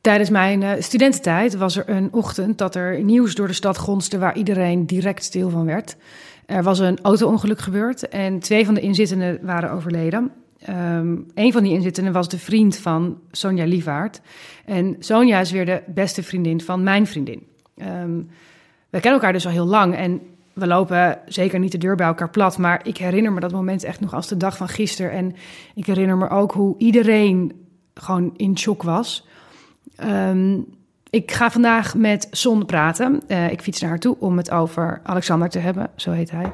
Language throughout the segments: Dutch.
Tijdens mijn uh, studententijd was er een ochtend dat er nieuws door de stad gonste waar iedereen direct stil van werd. Er was een auto-ongeluk gebeurd en twee van de inzittenden waren overleden. Um, een van die inzittenden was de vriend van Sonja Lievaart. En Sonja is weer de beste vriendin van mijn vriendin. Um, we kennen elkaar dus al heel lang en we lopen zeker niet de deur bij elkaar plat. Maar ik herinner me dat moment echt nog als de dag van gisteren. En ik herinner me ook hoe iedereen gewoon in shock was. Um, ik ga vandaag met Son praten. Uh, ik fiets naar haar toe om het over Alexander te hebben, zo heet hij.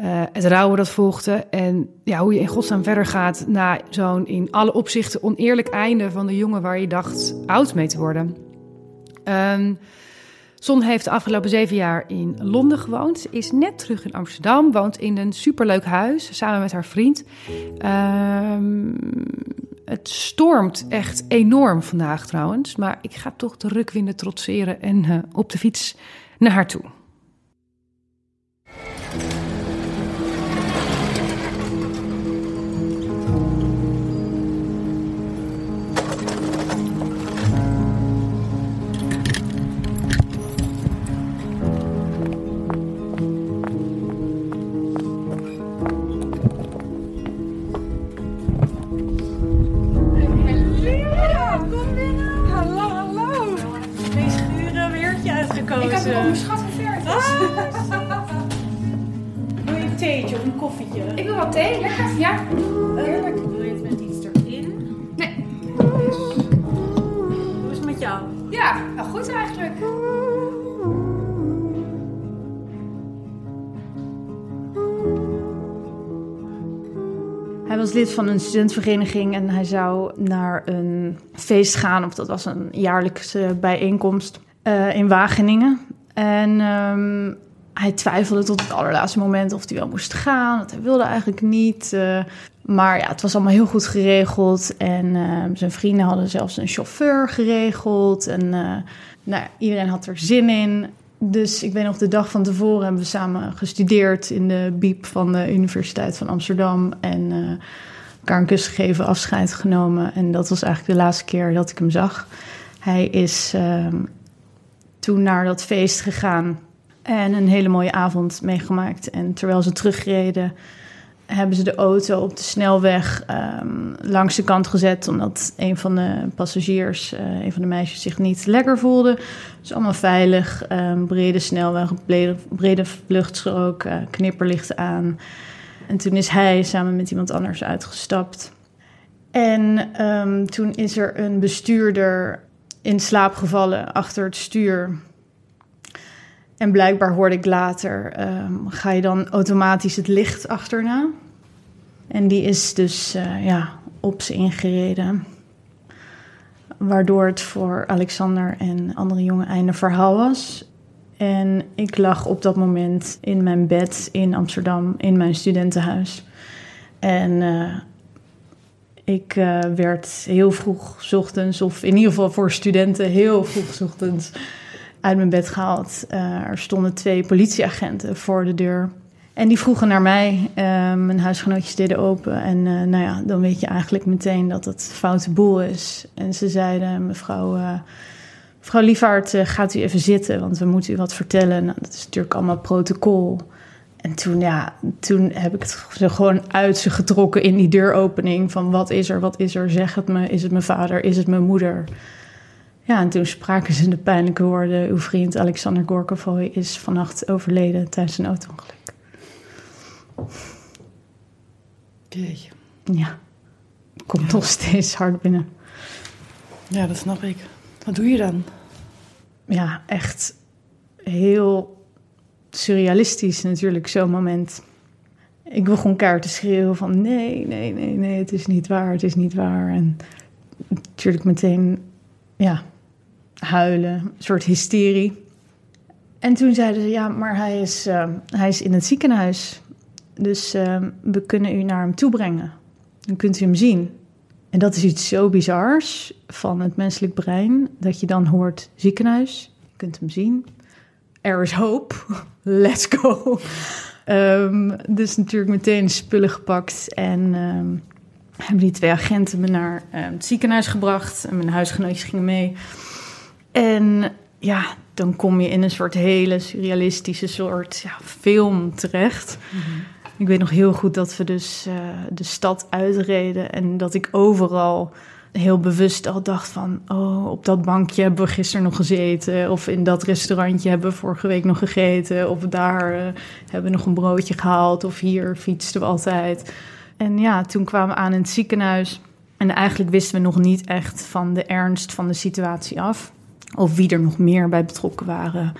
Uh, het rouwen dat volgde en ja, hoe je in godsnaam verder gaat na zo'n in alle opzichten oneerlijk einde van de jongen waar je dacht oud mee te worden. Um, Son heeft de afgelopen zeven jaar in Londen gewoond, is net terug in Amsterdam, woont in een superleuk huis samen met haar vriend. Um, het stormt echt enorm vandaag trouwens, maar ik ga toch de rukwinden trotseren en uh, op de fiets naar haar toe. Koffietje. Ik wil wat thee, lekker. Ja. Heerlijk. Wil je het met iets erin? Nee. Hoe is het met jou? Ja, wel goed eigenlijk. Hij was lid van een studentvereniging en hij zou naar een feest gaan, of dat was een jaarlijkse bijeenkomst uh, in Wageningen. En um, hij twijfelde tot het allerlaatste moment of hij wel moest gaan. Want hij wilde eigenlijk niet. Uh, maar ja, het was allemaal heel goed geregeld. En uh, zijn vrienden hadden zelfs een chauffeur geregeld. En uh, nou, iedereen had er zin in. Dus ik weet nog, de dag van tevoren hebben we samen gestudeerd in de BIEB van de Universiteit van Amsterdam. En elkaar een kus gegeven, afscheid genomen. En dat was eigenlijk de laatste keer dat ik hem zag. Hij is ehm, toen naar dat feest gegaan. En een hele mooie avond meegemaakt. En terwijl ze terugreden, hebben ze de auto op de snelweg um, langs de kant gezet. Omdat een van de passagiers, uh, een van de meisjes, zich niet lekker voelde. Dus allemaal veilig. Um, brede snelweg, brede, brede vluchtstrook, uh, knipperlichten aan. En toen is hij samen met iemand anders uitgestapt. En um, toen is er een bestuurder in slaap gevallen achter het stuur. En blijkbaar hoorde ik later, um, ga je dan automatisch het licht achterna. En die is dus uh, ja, op ze ingereden. Waardoor het voor Alexander en andere jongen einde verhaal was. En ik lag op dat moment in mijn bed in Amsterdam, in mijn studentenhuis. En uh, ik uh, werd heel vroeg ochtends, of in ieder geval voor studenten heel vroeg ochtends uit mijn bed gehaald. Uh, er stonden twee politieagenten voor de deur. En die vroegen naar mij. Uh, mijn huisgenootjes deden open. En uh, nou ja, dan weet je eigenlijk meteen dat het foute boel is. En ze zeiden, mevrouw, mevrouw Lievaart, gaat u even zitten, want we moeten u wat vertellen. Nou, dat is natuurlijk allemaal protocol. En toen, ja, toen heb ik het ze gewoon uit ze getrokken in die deuropening. Van wat is er, wat is er, zeg het me. Is het mijn vader, is het mijn moeder? Ja, en toen spraken ze de pijnlijke woorden... uw vriend Alexander Gorkovoy is vannacht overleden tijdens een auto-ongeluk. Jeetje. Ja, komt ja. nog steeds hard binnen. Ja, dat snap ik. Wat doe je dan? Ja, echt heel surrealistisch natuurlijk, zo'n moment. Ik begon kaart te schreeuwen van nee, nee, nee, nee, het is niet waar, het is niet waar. En natuurlijk meteen, ja, huilen, een soort hysterie. En toen zeiden ze, ja, maar hij is, uh, hij is in het ziekenhuis. Dus uh, we kunnen u naar hem toe brengen. Dan kunt u hem zien. En dat is iets zo bizars van het menselijk brein, dat je dan hoort ziekenhuis, je kunt hem zien. Er is hoop, let's go. Um, dus natuurlijk meteen spullen gepakt en um, hebben die twee agenten me naar eh, het ziekenhuis gebracht. En mijn huisgenootjes gingen mee. En ja, dan kom je in een soort hele surrealistische soort ja, film terecht. Ik weet nog heel goed dat we dus eh, de stad uitreden en dat ik overal heel bewust al dacht van... oh, op dat bankje hebben we gisteren nog gezeten... of in dat restaurantje hebben we vorige week nog gegeten... of daar eh, hebben we nog een broodje gehaald... of hier fietsten we altijd. En ja, toen kwamen we aan in het ziekenhuis... en eigenlijk wisten we nog niet echt van de ernst van de situatie af... of wie er nog meer bij betrokken waren...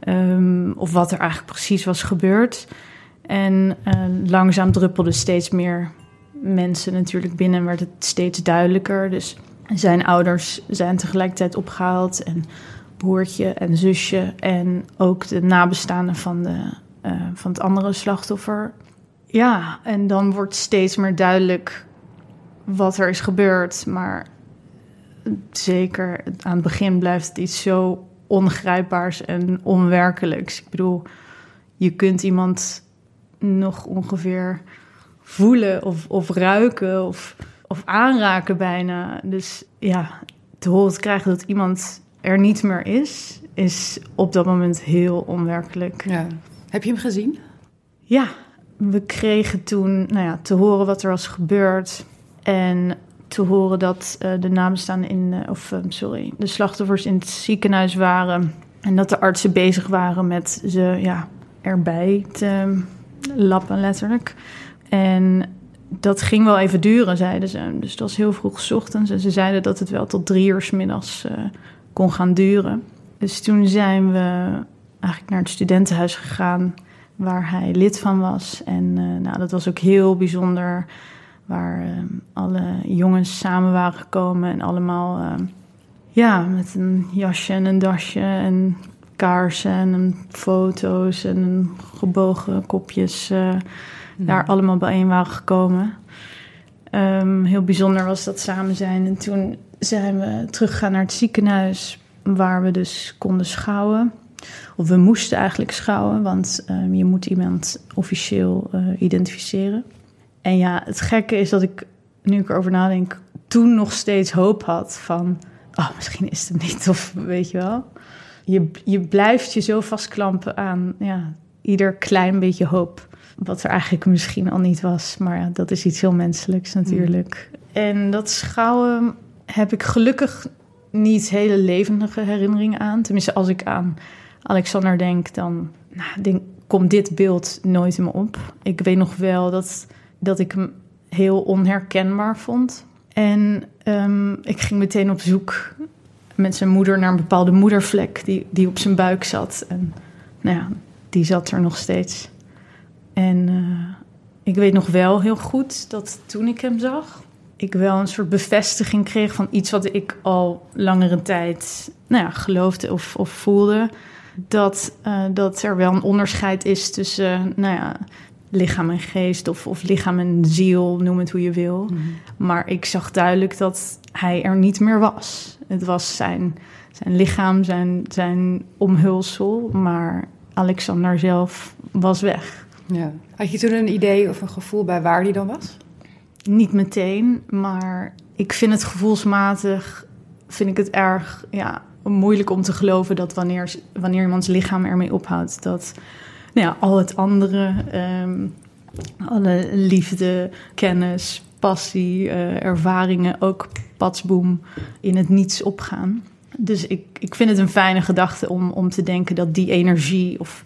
Ehm, of wat er eigenlijk precies was gebeurd... En uh, langzaam druppelden steeds meer mensen natuurlijk binnen en werd het steeds duidelijker. Dus zijn ouders zijn tegelijkertijd opgehaald en broertje en zusje en ook de nabestaanden van, de, uh, van het andere slachtoffer. Ja, en dan wordt steeds meer duidelijk wat er is gebeurd, maar zeker aan het begin blijft het iets zo ongrijpbaars en onwerkelijks. Ik bedoel, je kunt iemand nog ongeveer voelen of, of ruiken of, of aanraken bijna. Dus ja, te horen krijgen dat iemand er niet meer is, is op dat moment heel onwerkelijk. Ja. Heb je hem gezien? Ja, we kregen toen nou ja, te horen wat er was gebeurd. En te horen dat uh, de nabestaanden in, uh, of uh, sorry, de slachtoffers in het ziekenhuis waren. En dat de artsen bezig waren met ze ja, erbij te lappen, letterlijk. En dat ging wel even duren, zeiden ze. Dus het was heel vroeg ochtends. En ze zeiden dat het wel tot drie uur s middags kon gaan duren. Dus toen zijn we eigenlijk naar het studentenhuis gegaan... waar hij lid van was. En nou, dat was ook heel bijzonder... waar uh, alle jongens samen waren gekomen... en allemaal ja, met een jasje en een dasje... en kaarsen en foto's en gebogen kopjes uh, daar allemaal bijeen waren gekomen. Um, heel bijzonder was dat samen zijn. En toen zijn we teruggegaan naar het ziekenhuis waar we dus konden schouwen. Of we moesten eigenlijk schouwen, want um, je moet iemand officieel uh, identificeren. En ja, het gekke is dat ik, nu ik erover nadenk, toen nog steeds hoop had van... Oh, misschien is het hem niet, of weet je wel je, je blijft je zo vastklampen aan ja, ieder klein beetje hoop. Wat er eigenlijk misschien al niet was. Maar ja, dat is iets heel menselijks natuurlijk. Mm. En dat schouwen heb ik gelukkig niet hele levendige herinneringen aan. Tenminste, als ik aan Alexander denk, dan nou, denk, komt dit beeld nooit in me op. Ik weet nog wel dat, dat ik hem heel onherkenbaar vond. En um, ik ging meteen op zoek met zijn moeder naar een bepaalde moedervlek die, die op zijn buik zat. En nou ja, die zat er nog steeds. En uh, ik weet nog wel heel goed dat toen ik hem zag, ik wel een soort bevestiging kreeg van iets wat ik al langere tijd nou ja, geloofde of, of voelde. Dat, uh, dat er wel een onderscheid is tussen nou ja, lichaam en geest of, of lichaam en ziel, noem het hoe je wil. Mm -hmm. Maar ik zag duidelijk dat hij er niet meer was. Het was zijn, zijn lichaam, zijn, zijn omhulsel, maar Alexander zelf was weg. Ja. Had je toen een idee of een gevoel bij waar die dan was? Niet meteen, maar ik vind het gevoelsmatig vind ik het erg ja, moeilijk om te geloven dat wanneer, wanneer iemands lichaam ermee ophoudt, dat nou ja, al het andere, um, alle liefde, kennis, passie, uh, ervaringen ook patsboom in het niets opgaan. Dus ik, ik vind het een fijne gedachte om, om te denken dat die energie, of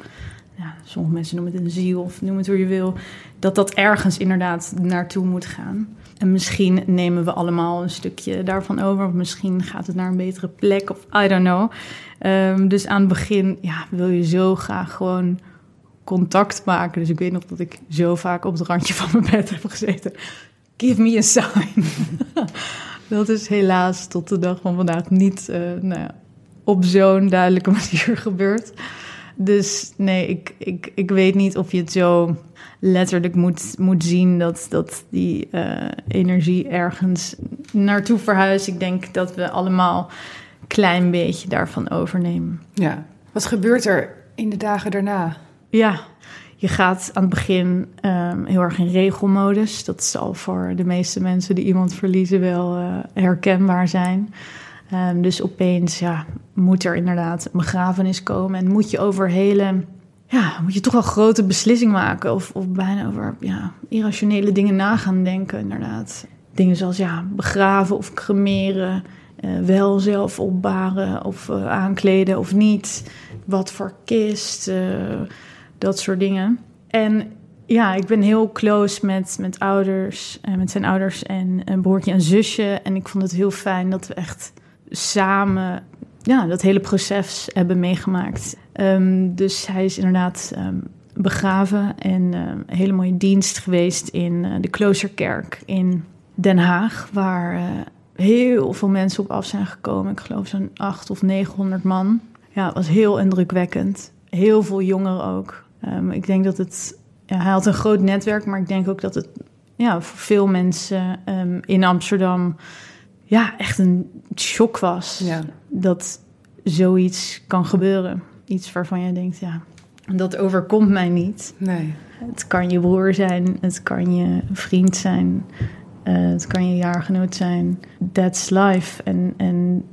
ja, sommige mensen noemen het een ziel, of noem het hoe je wil, dat dat ergens inderdaad naartoe moet gaan. En misschien nemen we allemaal een stukje daarvan over, of misschien gaat het naar een betere plek, of I don't know. Um, dus aan het begin ja, wil je zo graag gewoon contact maken. Dus ik weet nog dat ik zo vaak op het randje van mijn bed heb gezeten. Give me a sign. dat is helaas tot de dag van vandaag niet uh, nou ja, op zo'n duidelijke manier gebeurd. Dus nee, ik, ik, ik weet niet of je het zo letterlijk moet, moet zien dat, dat die uh, energie ergens naartoe verhuist. Ik denk dat we allemaal een klein beetje daarvan overnemen. Ja. Wat gebeurt er in de dagen daarna? Ja, je gaat aan het begin ehm, heel erg in regelmodus. Dat zal voor de meeste mensen die iemand verliezen wel eh, herkenbaar zijn. Ehm, dus opeens ja, moet er inderdaad een begrafenis komen en moet je over hele, ja, moet je toch wel grote beslissingen maken of, of bijna over ja, irrationele dingen na gaan denken, inderdaad. Dingen zoals ja, begraven of cremeren, eh, wel zelf opbaren of eh, aankleden of niet, wat voor kist, eh, dat soort dingen. En ja, ik ben heel close met, met ouders, en met zijn ouders en een broertje en zusje. En ik vond het heel fijn dat we echt samen ja, dat hele proces hebben meegemaakt. Ehm, dus hij is inderdaad ehm, begraven en ehm, een hele mooie dienst geweest in uh, de Kloosterkerk in Den Haag, waar uh, heel veel mensen op af zijn gekomen. Ik geloof zo'n 800 of 900 man. Ja, het was heel indrukwekkend. Heel veel jongeren ook. Ik denk dat het. Ja, hij had een groot netwerk, maar ik denk ook dat het ja, voor veel mensen in Amsterdam ja, echt een shock was. Ja. Dat zoiets kan gebeuren. Iets waarvan je denkt, ja, dat overkomt mij niet. Nee. Het kan je broer zijn, het kan je vriend zijn, uh, het kan je jaargenoot zijn. That's life. En, en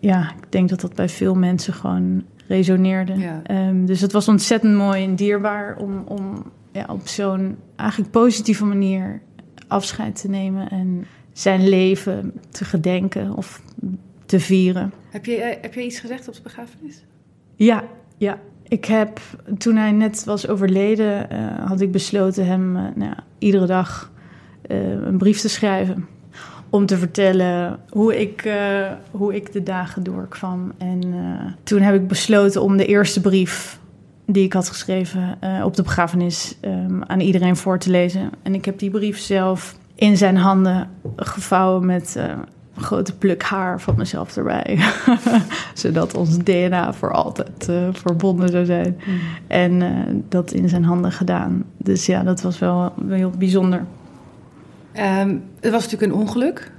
ja, ik denk dat dat bij veel mensen gewoon resoneerde. Ja. Um, dus het was ontzettend mooi en dierbaar om, om ja, op zo'n eigenlijk positieve manier afscheid te nemen. En zijn leven te gedenken of te vieren. Heb je, uh, heb je iets gezegd op de begrafenis? Ja, ja. Ik heb, toen hij net was overleden, uh, had ik besloten hem uh, nou, iedere dag een brief te schrijven. Om te vertellen hoe ik, hoe ik de dagen doorkwam. En toen heb ik besloten om de eerste brief die ik had geschreven op de begrafenis um, aan iedereen voor te lezen. En ik heb die brief zelf in zijn handen gevouwen met een grote pluk haar van mezelf erbij. Zodat ons DNA voor altijd verbonden zou zijn. Mm. En dat in zijn handen gedaan. Dus ja, dat was wel, wel heel bijzonder. Um, het was natuurlijk een ongeluk.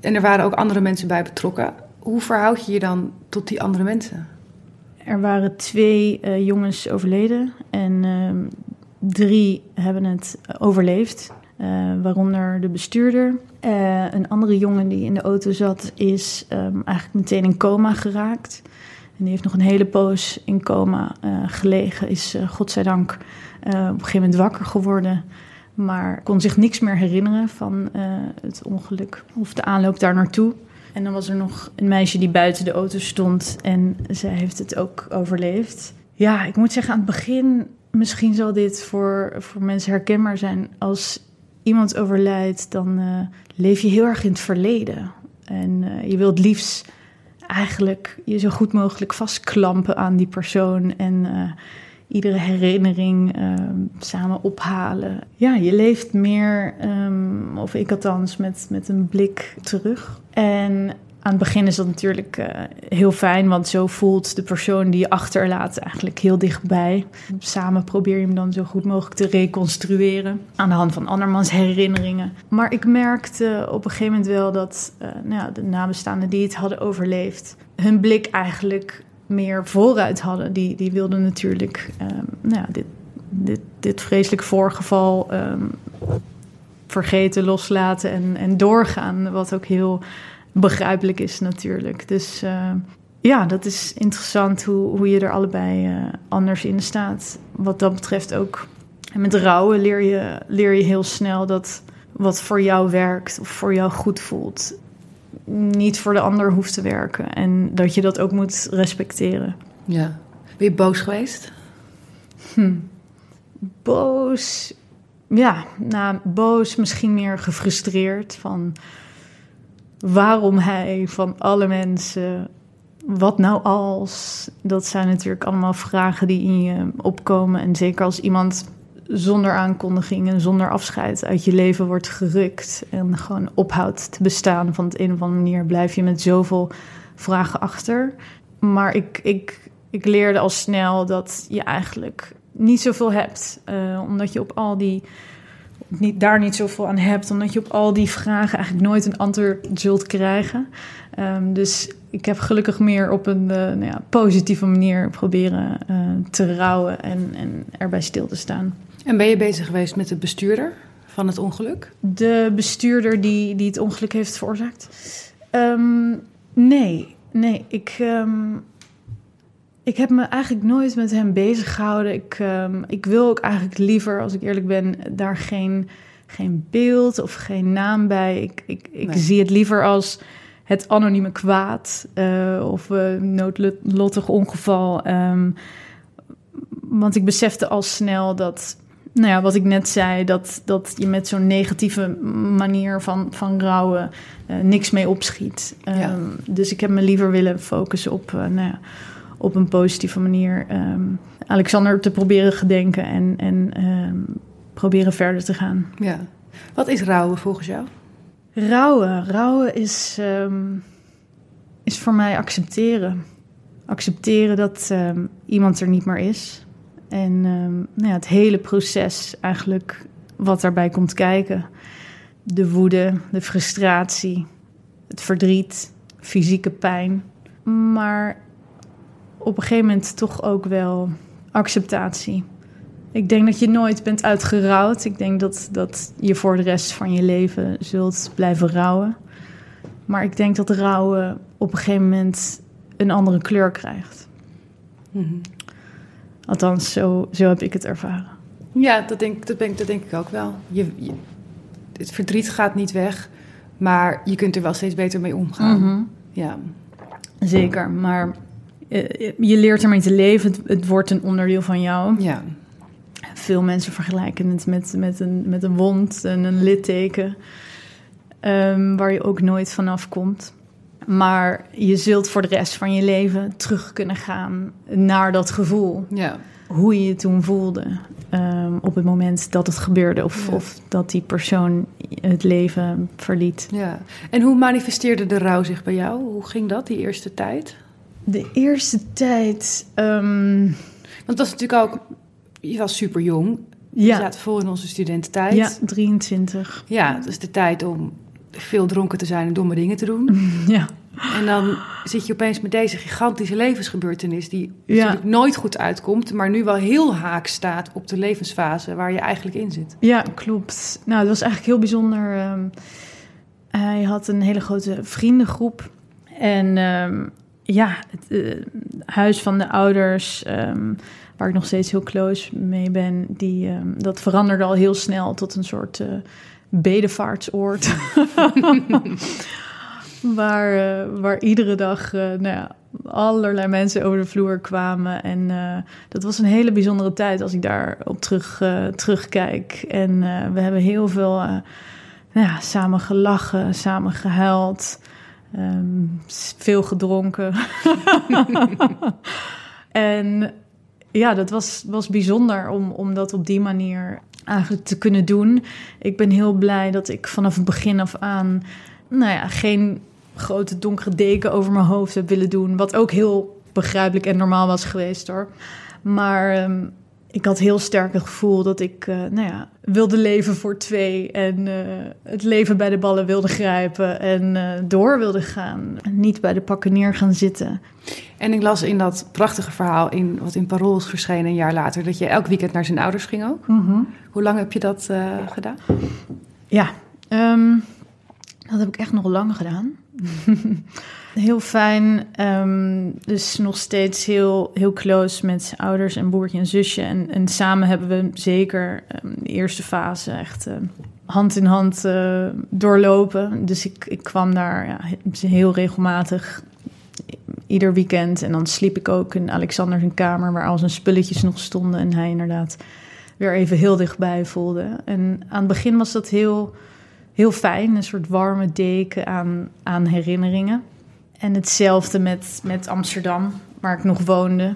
En er waren ook andere mensen bij betrokken. Hoe verhoud je je dan tot die andere mensen? Er waren twee jongens overleden. En ehm, drie hebben het overleefd. Uh, waaronder de bestuurder. Uh, een andere jongen die in de auto zat, is um, eigenlijk meteen in coma geraakt. En die heeft nog een hele poos in coma gelegen. Is godzijdank op een gegeven moment wakker geworden. Maar kon zich niks meer herinneren van het ongeluk of de aanloop daar naartoe. En dan was er nog een meisje die buiten de auto stond. En zij heeft het ook overleefd. Ja, ik moet zeggen, aan het begin misschien zal dit voor, voor mensen herkenbaar zijn. Als iemand overlijdt, dan uh, leef je heel erg in het verleden. En uh, je wilt liefst eigenlijk je zo goed mogelijk vastklampen aan die persoon en iedere herinnering samen ophalen. Ja, je leeft meer, um, of ik althans, met, met een blik terug. En aan het begin is dat natuurlijk uh, heel fijn, want zo voelt de persoon die je achterlaat eigenlijk heel dichtbij. Samen probeer je hem dan zo goed mogelijk te reconstrueren aan de hand van andermans herinneringen. Maar ik merkte op een gegeven moment wel dat uh, nou de nabestaanden die het hadden overleefd, hun blik eigenlijk meer vooruit hadden. Die, die wilden natuurlijk um, nou ja, dit, dit, dit vreselijk voorgeval um, vergeten, loslaten en, en doorgaan. Wat ook heel begrijpelijk is natuurlijk. Dus uh, ja, dat is interessant hoe, hoe je er allebei uh, anders in staat. Wat dat betreft ook. En met rouwen leer je, leer je heel snel dat wat voor jou werkt of voor jou goed voelt, niet voor de ander hoeft te werken. En dat je dat ook moet respecteren. Ja. Ben je boos geweest? Hm. Boos. Ja, nou, boos, misschien meer gefrustreerd van waarom hij van alle mensen, wat nou als? Dat zijn natuurlijk allemaal vragen die in je opkomen. En zeker als iemand zonder aankondiging en zonder afscheid uit je leven wordt gerukt en gewoon ophoudt te bestaan van het een of andere manier, blijf je met zoveel vragen achter. Maar ik, ik, ik leerde al snel dat je eigenlijk niet zoveel hebt, uh, omdat je op al die niet, daar niet zoveel aan hebt, omdat je op al die vragen eigenlijk nooit een antwoord zult krijgen. Um, dus ik heb gelukkig meer op een eh, nou ja, positieve manier proberen eh, te rouwen en, en erbij stil te staan. En ben je bezig geweest met de bestuurder van het ongeluk? De bestuurder die, die het ongeluk heeft veroorzaakt? Ehm, nee, nee. Ik, ehm, ik heb me eigenlijk nooit met hem bezig gehouden. Ik, ehm, ik wil ook eigenlijk liever, als ik eerlijk ben, daar geen, geen beeld of geen naam bij. Ik, ik, ik Nee. zie het liever als het anonieme kwaad eh, of een noodlottig ongeval. Want ik besefte al snel dat, nou ja, wat ik net zei, dat, dat je met zo'n negatieve manier van, van rouwen eh, niks mee opschiet. Ja. Ehm, Dus ik heb me liever willen focussen op, eh, nou ja, op een positieve manier ehm, Alexander te proberen gedenken en, en ehm, proberen verder te gaan. Ja. Wat is rouwen volgens jou? Rouwen. Rouwen is, is voor mij accepteren. Accepteren dat iemand er niet meer is. En ehm, nou ja, het hele proces eigenlijk wat daarbij komt kijken. De woede, de frustratie, het verdriet, fysieke pijn. Maar op een gegeven moment toch ook wel acceptatie. Ik denk dat je nooit bent uitgerouwd. Ik denk dat, dat je voor de rest van je leven zult blijven rouwen. Maar ik denk dat rouwen op een gegeven moment een andere kleur krijgt. Mhm. Althans, zo, zo heb ik het ervaren. Ja, dat denk, dat, denk, dat denk ik ook wel. Je, je- het verdriet gaat niet weg, maar je kunt er wel steeds beter mee omgaan. Mhm. Ja. Zeker, maar eh, je leert ermee te leven. Het, het wordt een onderdeel van jou. ja. Veel mensen vergelijken het met, met, een, met een wond en een litteken, ehm, waar je ook nooit vanaf komt. Maar je zult voor de rest van je leven terug kunnen gaan naar dat gevoel. Ja. Hoe je je toen voelde ehm, op het moment dat het gebeurde. Of, Ja. of dat die persoon het leven verliet. ja. En hoe manifesteerde de rouw zich bij jou? Hoe ging dat die eerste tijd? De eerste tijd... ehm, Want het was natuurlijk ook, je was super jong. Je ja, zaten vol in onze studententijd. ja, 23. Ja, is de tijd om veel dronken te zijn en domme dingen te doen. Ja. En dan zit je opeens met deze gigantische levensgebeurtenis... die Ja. natuurlijk nooit goed uitkomt... maar nu wel heel haak staat op de levensfase waar je eigenlijk in zit. Ja, klopt. Nou, het was eigenlijk heel bijzonder. ehm, hij had een hele grote vriendengroep. En ehm, ja, het eh, huis van de ouders, ehm, waar ik nog steeds heel close mee ben, die, dat veranderde al heel snel tot een soort eh bedevaartsoord. waar, eh, waar iedere dag eh, nou ja, allerlei mensen over de vloer kwamen. En eh, dat was een hele bijzondere tijd als ik daarop terug, terugkijk. En we hebben heel veel nou ja, samen gelachen, samen gehuild. ehm, veel gedronken. en ja, dat was, was bijzonder om, om dat op die manier eigenlijk te kunnen doen. Ik ben heel blij dat ik vanaf het begin af aan... nou ja, geen grote donkere deken over mijn hoofd heb willen doen. Wat ook heel begrijpelijk en normaal was geweest hoor. Maar ehm, ik had heel sterk het gevoel dat ik eh, nou ja, wilde leven voor twee. En eh, het leven bij de ballen wilde grijpen. En eh, door wilde gaan. En niet bij de pakken neer gaan zitten. En ik las in dat prachtige verhaal... In, wat in Parool is verschenen een jaar later... dat je elk weekend naar zijn ouders ging ook. Hoe lang heb je dat gedaan? Ja, ehm, dat heb ik echt nog lang gedaan. heel fijn. ehm, dus nog steeds heel, heel close met ouders en broertje en zusje. En, en samen hebben we zeker ehm, de eerste fase echt ehm, hand in hand eh, doorlopen. Dus ik, ik kwam daar ja, he- heel regelmatig. Ieder weekend. En dan sliep ik ook in Alexander zijn kamer, waar al zijn spulletjes nog stonden. En hij inderdaad weer even heel dichtbij voelde. En aan het begin was dat heel, heel fijn, een soort warme deken aan, aan herinneringen. En hetzelfde met, met Amsterdam, waar ik nog woonde.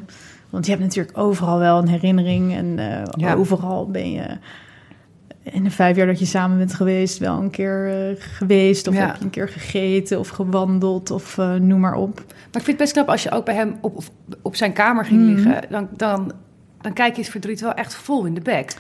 Want je hebt natuurlijk overal wel een herinnering. En eh, Ja. overal ben je in de vijf jaar dat je samen bent geweest... wel een keer eh, geweest. Of Ja. heb je een keer gegeten of gewandeld of eh, noem maar op. Maar ik vind het best knap als je ook bij hem op, op, op zijn kamer ging Mhm. liggen. Dan, dan, dan kijk je het verdriet wel echt vol in de bek.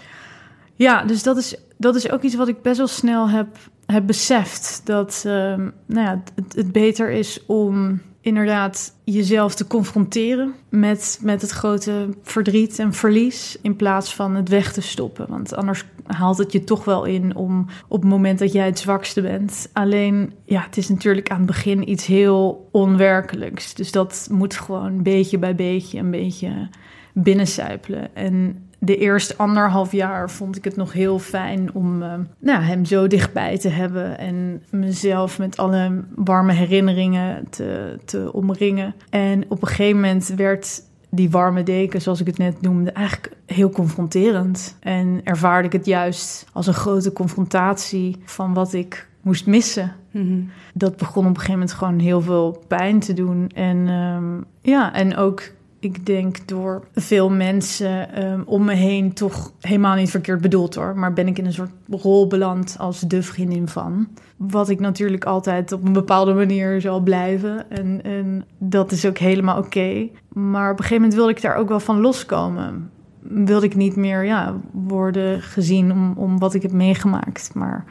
Ja, dus dat is, dat is ook iets wat ik best wel snel heb, heb beseft. Dat ehm, nou ja, het, het beter is om inderdaad jezelf te confronteren met, met het grote verdriet en verlies. In plaats van het weg te stoppen. Want anders haalt het je toch wel in om op het moment dat jij het zwakste bent. Alleen, ja, het is natuurlijk aan het begin iets heel onwerkelijks. Dus dat moet gewoon beetje bij beetje een beetje binnencijpelen. En de eerste anderhalf jaar vond ik het nog heel fijn om uh, nou, hem zo dichtbij te hebben en mezelf met alle warme herinneringen te, te omringen. En op een gegeven moment werd die warme deken, zoals ik het net noemde, eigenlijk heel confronterend. En ervaarde ik het juist als een grote confrontatie van wat ik moest missen. Mhm. Dat begon op een gegeven moment gewoon heel veel pijn te doen. En um, ja, en ook ik denk door veel mensen um, om me heen toch helemaal niet verkeerd bedoeld hoor. Maar ben ik in een soort rol beland als de vriendin van. Wat ik natuurlijk altijd op een bepaalde manier zal blijven. En, en dat is ook helemaal oké. Maar op een gegeven moment wilde ik daar ook wel van loskomen. Wilde ik niet meer ja, worden gezien om, om wat ik heb meegemaakt, maar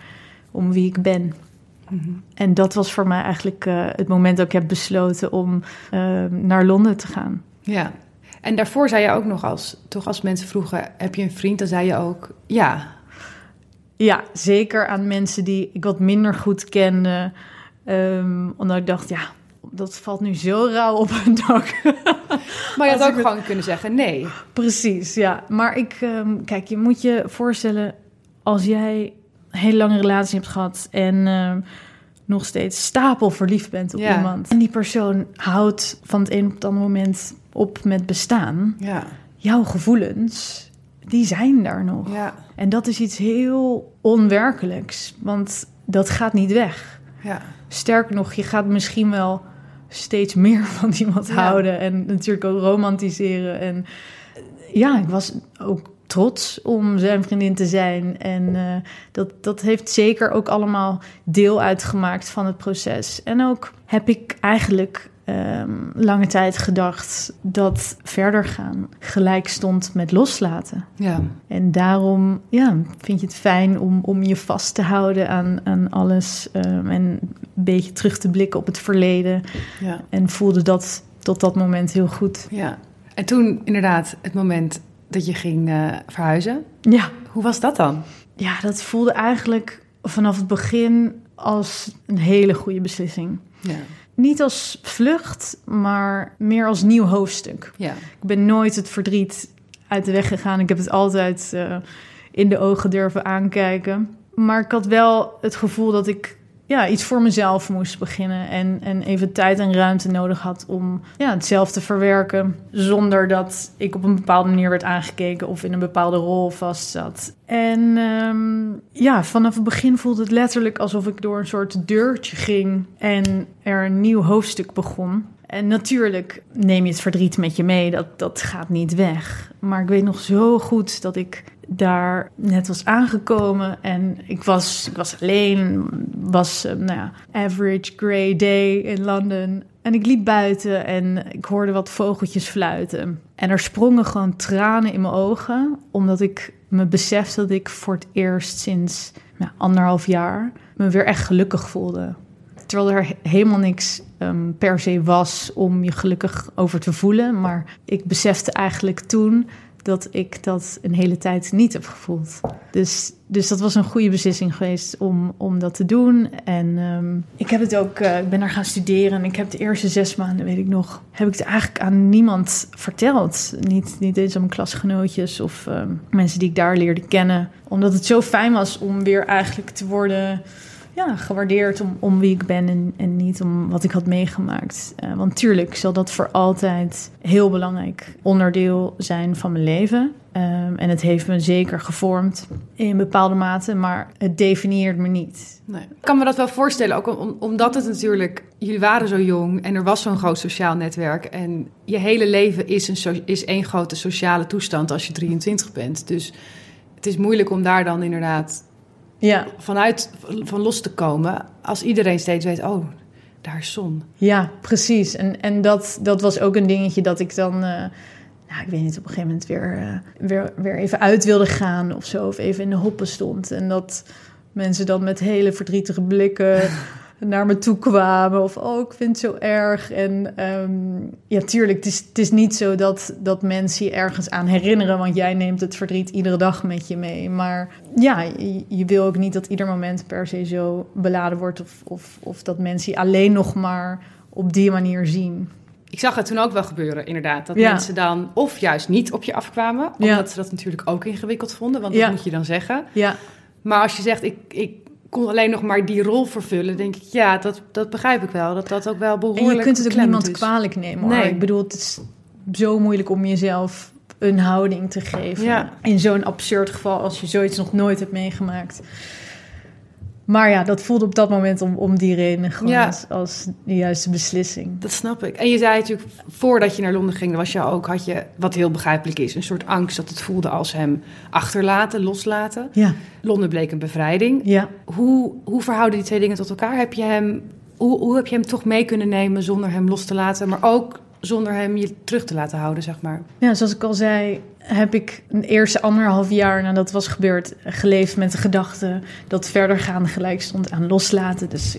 om wie ik ben. Mhm. En dat was voor mij eigenlijk uh, het moment dat ik heb besloten om uh, naar Londen te gaan. Ja, en daarvoor zei je ook nog als, toch als mensen vroegen, heb je een vriend? Dan zei je ook, ja. Ja, zeker aan mensen die ik wat minder goed kende. Um, omdat ik dacht, ja, dat valt nu zo rauw op een dak. Maar je had ook gewoon kunnen zeggen nee. Precies, ja. Maar ik, um, kijk, je moet je voorstellen, als jij een hele lange relatie hebt gehad en um, nog steeds stapel verliefd bent op Ja. iemand. En die persoon houdt van het een op het andere moment op met bestaan. Ja, Jouw gevoelens, die zijn daar nog. ja, En dat is iets heel onwerkelijks, want dat gaat niet weg. ja. Sterker nog, je gaat misschien wel steeds meer van iemand Ja. houden en natuurlijk ook romantiseren. En ja, ik was ook trots om zijn vriendin te zijn. En eh, dat, dat heeft zeker ook allemaal deel uitgemaakt van het proces. En ook heb ik eigenlijk ehm, lange tijd gedacht dat verder gaan gelijk stond met loslaten. ja. En daarom ja, vind je het fijn om, om je vast te houden aan, aan alles. ehm, en een beetje terug te blikken op het verleden. ja. En voelde dat tot dat moment heel goed. Ja. En toen inderdaad het moment dat je ging eh, verhuizen. Ja, Hoe was dat dan? ja, dat voelde eigenlijk vanaf het begin als een hele goede beslissing. Ja. Niet als vlucht, maar meer als nieuw hoofdstuk. Ja. Ik ben nooit het verdriet uit de weg gegaan. Ik heb het altijd eh, in de ogen durven aankijken. Maar ik had wel het gevoel dat ik ja, iets voor mezelf moest beginnen. En, en even tijd en ruimte nodig had om ja, het zelf te verwerken. Zonder dat ik op een bepaalde manier werd aangekeken of in een bepaalde rol vastzat. En ehm, ja, vanaf het begin voelde het letterlijk alsof ik door een soort deurtje ging en er een nieuw hoofdstuk begon. En natuurlijk neem je het verdriet met je mee, dat, dat gaat niet weg. Maar ik weet nog zo goed dat ik daar net was aangekomen en ik was, ik was alleen, was eh, nou ja, average grey day in Londen. En ik liep buiten en ik hoorde wat vogeltjes fluiten. En er sprongen gewoon tranen in mijn ogen, omdat ik me besefte dat ik voor het eerst sinds nou, anderhalf jaar me weer echt gelukkig voelde. Terwijl er he- helemaal niks ehm, per se was om je gelukkig over te voelen. Maar ik besefte eigenlijk toen dat ik dat een hele tijd niet heb gevoeld. Dus, dus dat was een goede beslissing geweest om, om dat te doen. En ehm, ik heb het ook, eh, ik ben daar gaan studeren. En ik heb de eerste zes maanden, weet ik nog, heb ik het eigenlijk aan niemand verteld. Niet, niet eens aan mijn klasgenootjes of ehm, mensen die ik daar leerde kennen. Omdat het zo fijn was om weer eigenlijk te worden ja, gewaardeerd om, om wie ik ben en, en niet om wat ik had meegemaakt. Eh, want tuurlijk zal dat voor altijd heel belangrijk onderdeel zijn van mijn leven. Ehm, en het heeft me zeker gevormd in bepaalde mate, maar het definieert me niet. Nee. Ik kan me dat wel voorstellen, ook om- omdat het natuurlijk... Jullie waren zo jong en er was zo'n groot sociaal netwerk. En je hele leven is, een is één grote sociale toestand als je 23 bent. Dus het is moeilijk om daar dan inderdaad Ja, vanuit van los te komen... als iedereen steeds weet, oh, daar is zon. ja precies. En, en dat, dat was ook een dingetje dat ik dan... eh, nou, ik weet niet, op een gegeven moment weer, eh, weer, weer even uit wilde gaan of zo. Of even in de hoppen stond. En dat mensen dan met hele verdrietige blikken naar me toe kwamen. Of, oh, ik vind het zo erg. En ehm, ja, tuurlijk, het is, het is niet zo dat, dat mensen je ergens aan herinneren. Want jij neemt het verdriet iedere dag met je mee. Maar ja, je, je wil ook niet dat ieder moment per se zo beladen wordt. Of, of, of dat mensen je alleen nog maar op die manier zien. Ik zag het toen ook wel gebeuren, inderdaad. Dat Ja. mensen dan of juist niet op je afkwamen. Omdat Ja. ze dat natuurlijk ook ingewikkeld vonden. Want Ja. dat moet je dan zeggen. Ja, Maar als je zegt, ik, ik kon alleen nog maar die rol vervullen. denk ik, ja, dat, dat begrijp ik wel. Dat dat ook wel behoorlijk en je kunt het ook niemand is. kwalijk nemen. Hoor. Nee. Ik bedoel, het is zo moeilijk om jezelf een houding te geven. Ja. In zo'n absurd geval als je zoiets nog nooit hebt meegemaakt. Maar ja, dat voelde op dat moment om, om die reden gewoon Ja. als, als de juiste beslissing. Dat snap ik. En je zei natuurlijk, voordat je naar Londen ging, was je ook, had je, wat heel begrijpelijk is, een soort angst dat het voelde als hem achterlaten, loslaten. Ja, Londen bleek een bevrijding. ja. Hoe, hoe verhouden die twee dingen tot elkaar? Heb je hem, hoe, hoe heb je hem toch mee kunnen nemen zonder hem los te laten, maar ook zonder hem je terug te laten houden, zeg maar? Ja, zoals ik al zei, heb ik een eerste anderhalf jaar nadat het was gebeurd geleefd met de gedachte dat verder gaan gelijk stond aan loslaten. Dus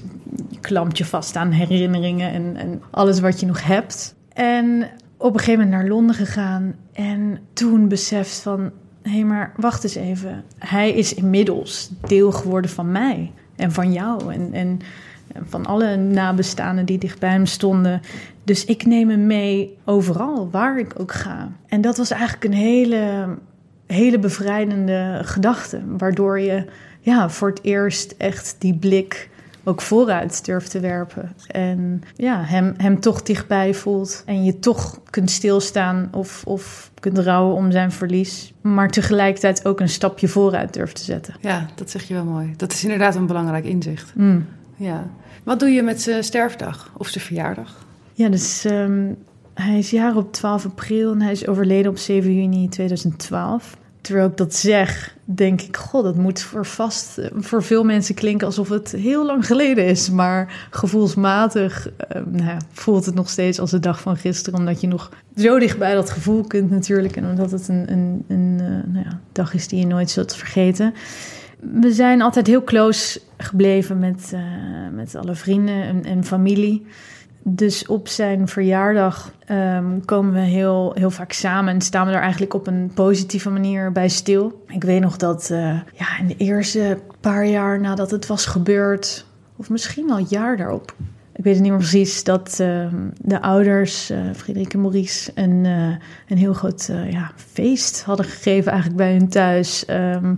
je klampt je vast aan herinneringen en, en alles wat je nog hebt. En op een gegeven moment naar Londen gegaan en toen beseft van, hé hey, maar wacht eens even. Hij is inmiddels deel geworden van mij en van jou en, en van alle nabestaanden die dicht bij hem stonden. Dus ik neem hem mee overal, waar ik ook ga. En dat was eigenlijk een hele, hele bevrijdende gedachte. Waardoor je ja, voor het eerst echt die blik ook vooruit durft te werpen. En ja, hem, hem toch dichtbij voelt. En je toch kunt stilstaan of, of kunt rouwen om zijn verlies. Maar tegelijkertijd ook een stapje vooruit durft te zetten. Ja, dat zeg je wel mooi. Dat is inderdaad een belangrijk inzicht. Mm. Ja. Wat doe je met zijn sterfdag of zijn verjaardag? Ja, dus ehm, hij is jarig op 12 april en hij is overleden op 7 juni 2012. Terwijl ik dat zeg, denk ik, god, dat moet voor vast voor veel mensen klinken alsof het heel lang geleden is. Maar gevoelsmatig eh, nou ja, voelt het nog steeds als de dag van gisteren, omdat je nog zo dicht bij dat gevoel kunt natuurlijk. En omdat het een, een, een eh, nou ja, dag is die je nooit zult vergeten. We zijn altijd heel close gebleven met, eh, met alle vrienden en, en familie. Dus op zijn verjaardag ehm, komen we heel, heel vaak samen en staan we er eigenlijk op een positieve manier bij stil. Ik weet nog dat eh, ja, in de eerste paar jaar nadat het was gebeurd, of misschien wel het jaar daarop, ik weet het niet meer precies, dat ehm, de ouders, eh Frederik en Maurice, een, eh, een heel groot ja, feest hadden gegeven eigenlijk bij hun thuis. Ehm,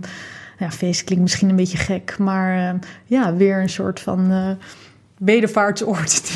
ja, feest klinkt misschien een beetje gek, maar ja, weer een soort van bedevaartsoord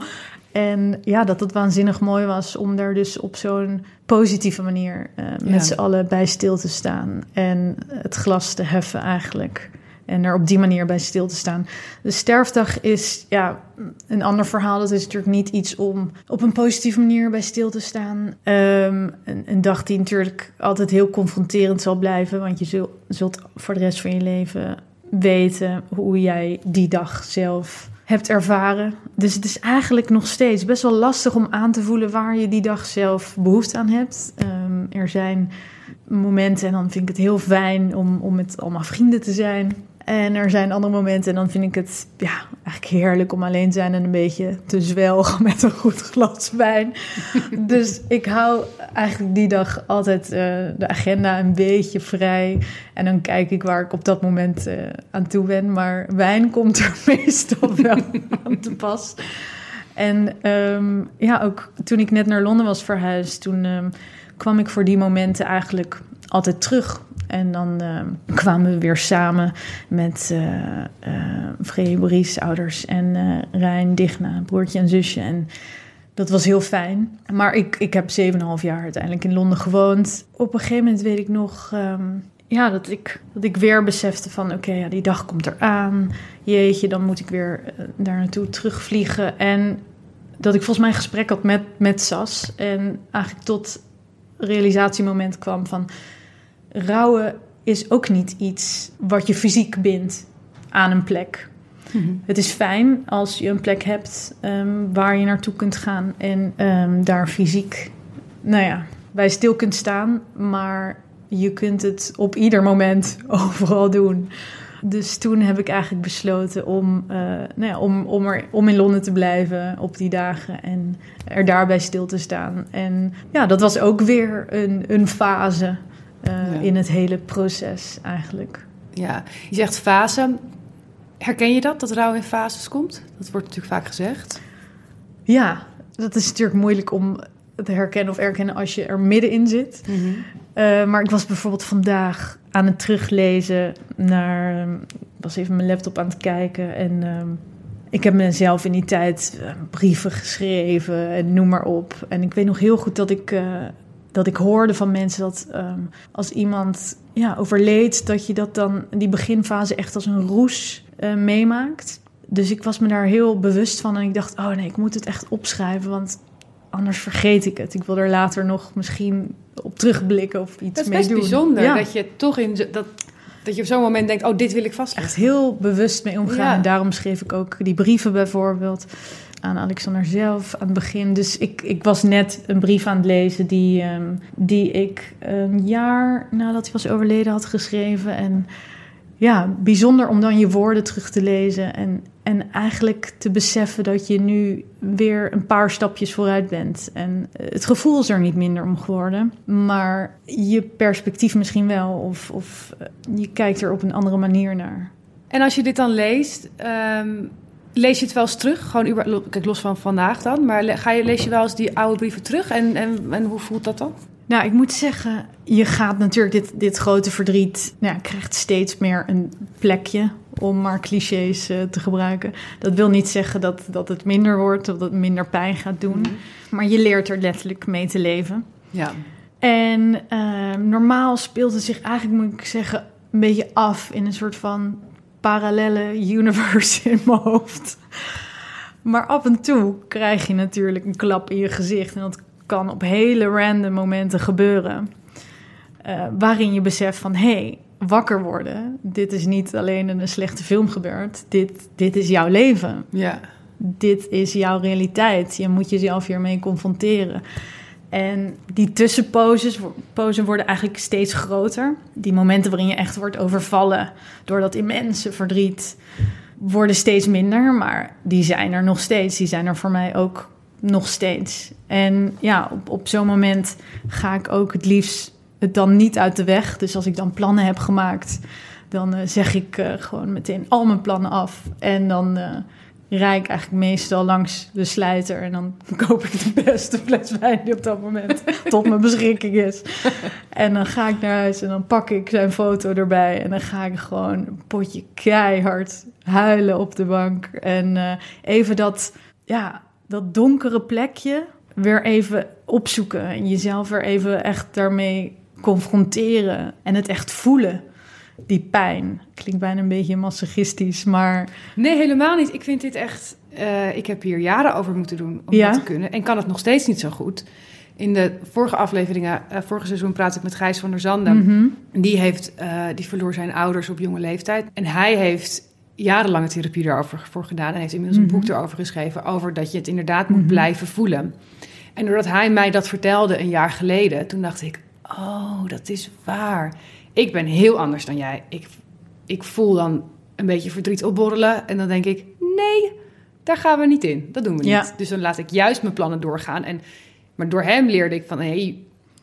2.0. En ja, dat het waanzinnig mooi was om daar dus op zo'n positieve manier eh, met Ja. z'n allen bij stil te staan. En het glas te heffen eigenlijk. En er op die manier bij stil te staan. De sterfdag is ja, een ander verhaal. Dat is natuurlijk niet iets om op een positieve manier bij stil te staan. Ehm, een, een dag die natuurlijk altijd heel confronterend zal blijven. Want je zult, zult voor de rest van je leven weten hoe jij die dag zelf hebt ervaren. Dus het is eigenlijk nog steeds best wel lastig om aan te voelen waar je die dag zelf behoefte aan hebt. Ehm, er zijn momenten en dan vind ik het heel fijn om, om met allemaal vrienden te zijn. En er zijn andere momenten en dan vind ik het ja, eigenlijk heerlijk om alleen te zijn en een beetje te zwelgen met een goed glas wijn. dus ik hou eigenlijk die dag altijd eh, de agenda een beetje vrij. En dan kijk ik waar ik op dat moment eh, aan toe ben. Maar wijn komt er meestal wel aan te pas. En ehm, ja, ook toen ik net naar Londen was verhuisd, toen ehm, kwam ik voor die momenten eigenlijk altijd terug. En dan ehm, kwamen we weer samen met uh, uh, Maurice ouders en uh, Rijn Digna, broertje en zusje. En dat was heel fijn. Maar ik, ik heb 7,5 jaar uiteindelijk in Londen gewoond. Op een gegeven moment weet ik nog um, ja, dat, ik, dat ik weer besefte van... oké, ja, die dag komt eraan. Jeetje, dan moet ik weer uh, daar naartoe terugvliegen. En dat ik volgens mij een gesprek had met, met Sas. En eigenlijk tot realisatiemoment kwam van... rouwen is ook niet iets wat je fysiek bindt aan een plek. Mm-hmm. Het is fijn als je een plek hebt um, waar je naartoe kunt gaan en um, daar fysiek, nou ja, bij stil kunt staan. Maar je kunt het op ieder moment overal doen. Dus toen heb ik eigenlijk besloten om, uh, nou ja, om, om, er, om in Londen te blijven op die dagen en er daarbij stil te staan. En ja, dat was ook weer een, een fase uh, ja. in het hele proces eigenlijk. Ja, je zegt fase. Herken je dat, dat rouw in fases komt? Dat wordt natuurlijk vaak gezegd. Ja, dat is natuurlijk moeilijk om te herkennen of erkennen als je er middenin zit. Mm -hmm. uh, maar ik was bijvoorbeeld vandaag aan het teruglezen naar... Ik was even mijn laptop aan het kijken en... Uh, ik heb mezelf in die tijd uh, brieven geschreven en noem maar op. En ik weet nog heel goed dat ik, uh, dat ik hoorde van mensen dat um, als iemand ja, overleed, dat je dat dan die beginfase echt als een roes uh, meemaakt. Dus ik was me daar heel bewust van en ik dacht, oh nee, ik moet het echt opschrijven, want anders vergeet ik het. Ik wil er later nog misschien op terugblikken of iets mee doen. Dat is best bijzonder ja. dat je toch in dat dat je op zo'n moment denkt, oh, dit wil ik vastleggen. Echt heel bewust mee omgaan. Ja. En daarom schreef ik ook die brieven bijvoorbeeld aan Alexander zelf aan het begin. Dus ik, ik was net een brief aan het lezen die, um, die ik een jaar nadat hij was overleden had geschreven. En ja, bijzonder om dan je woorden terug te lezen en, en eigenlijk te beseffen dat je nu weer een paar stapjes vooruit bent. En het gevoel is er niet minder om geworden, maar je perspectief misschien wel, of, of je kijkt er op een andere manier naar. En als je dit dan leest, um, lees je het wel eens terug? Gewoon über, kijk, los van vandaag dan, maar ga je, lees je wel eens die oude brieven terug en, en, en hoe voelt dat dan? Nou, ik moet zeggen, je gaat natuurlijk dit, dit grote verdriet, nou, krijgt steeds meer een plekje, om maar clichés uh, te gebruiken. Dat wil niet zeggen dat, dat het minder wordt of dat het minder pijn gaat doen, mm. maar je leert er letterlijk mee te leven. Ja. En uh, normaal speelt het zich eigenlijk, moet ik zeggen, een beetje af in een soort van parallele universe in mijn hoofd. Maar af en toe krijg je natuurlijk een klap in je gezicht en dat kan op hele random momenten gebeuren. Uh, waarin je beseft van hé, hey, wakker worden. Dit is niet alleen in een slechte film gebeurd. Dit, dit is jouw leven. Ja. Dit is jouw realiteit. Je moet jezelf hiermee confronteren. En die tussenposes poses worden eigenlijk steeds groter. Die momenten waarin je echt wordt overvallen door dat immense verdriet worden steeds minder, maar die zijn er nog steeds. Die zijn er voor mij ook nog steeds. En ja, op, op zo'n moment ga ik ook het liefst het dan niet uit de weg. Dus als ik dan plannen heb gemaakt, dan uh, zeg ik uh, gewoon meteen al mijn plannen af. En dan uh, rijd ik eigenlijk meestal langs de slijter. En dan koop ik de beste fles wijn die op dat moment tot mijn beschikking is. En dan ga ik naar huis en dan pak ik zijn foto erbij. En dan ga ik gewoon een potje keihard huilen op de bank. En even dat, ja, dat donkere plekje weer even opzoeken. En jezelf weer even echt daarmee confronteren. En het echt voelen. Die pijn. Klinkt bijna een beetje masochistisch, maar... Nee, helemaal niet. Ik vind dit echt... Uh, ik heb hier jaren over moeten doen om ja? dat te kunnen. En kan het nog steeds niet zo goed. In de vorige afleveringen, uh, vorige seizoen praat ik met Gijs van der Zanden. Mm -hmm. Die, heeft, uh, die verloor zijn ouders op jonge leeftijd. En hij heeft jarenlange therapie daarover voor gedaan. En heeft inmiddels mm -hmm. een boek erover geschreven. Over dat je het inderdaad moet mm -hmm. blijven voelen. En doordat hij mij dat vertelde een jaar geleden, toen dacht ik: Oh, dat is waar. Ik ben heel anders dan jij. Ik, ik voel dan een beetje verdriet opborrelen. En dan denk ik: Nee, daar gaan we niet in. Dat doen we niet. Ja. Dus dan laat ik juist mijn plannen doorgaan. En, maar door hem leerde ik van: hé, hey,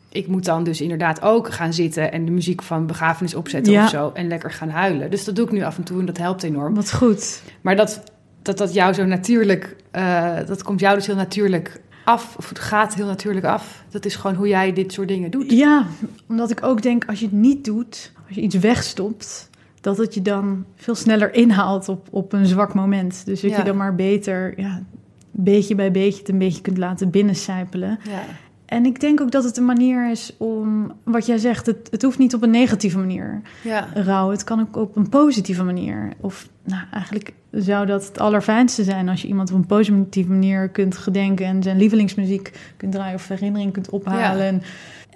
ik moet dan dus inderdaad ook gaan zitten en de muziek van begrafenis opzetten Ja. of zo. En lekker gaan huilen. Dus dat doe ik nu af en toe en dat helpt enorm. Wat goed. Maar dat dat, dat jou zo natuurlijk, uh, dat komt jou dus heel natuurlijk af. Of het gaat heel natuurlijk af. Dat is gewoon hoe jij dit soort dingen doet. Ja, omdat ik ook denk, als je het niet doet, als je iets wegstopt, dat het je dan veel sneller inhaalt op, op een zwak moment. Dus dat Ja. je dan maar beter, ja, beetje bij beetje het een beetje kunt laten binnencijpelen. Ja. En ik denk ook dat het een manier is om, wat jij zegt, het, het hoeft niet op een negatieve manier Ja. rouw. Het kan ook op een positieve manier. Of nou, eigenlijk zou dat het allerfijnste zijn als je iemand op een positieve manier kunt gedenken en zijn lievelingsmuziek kunt draaien of herinnering kunt ophalen. En,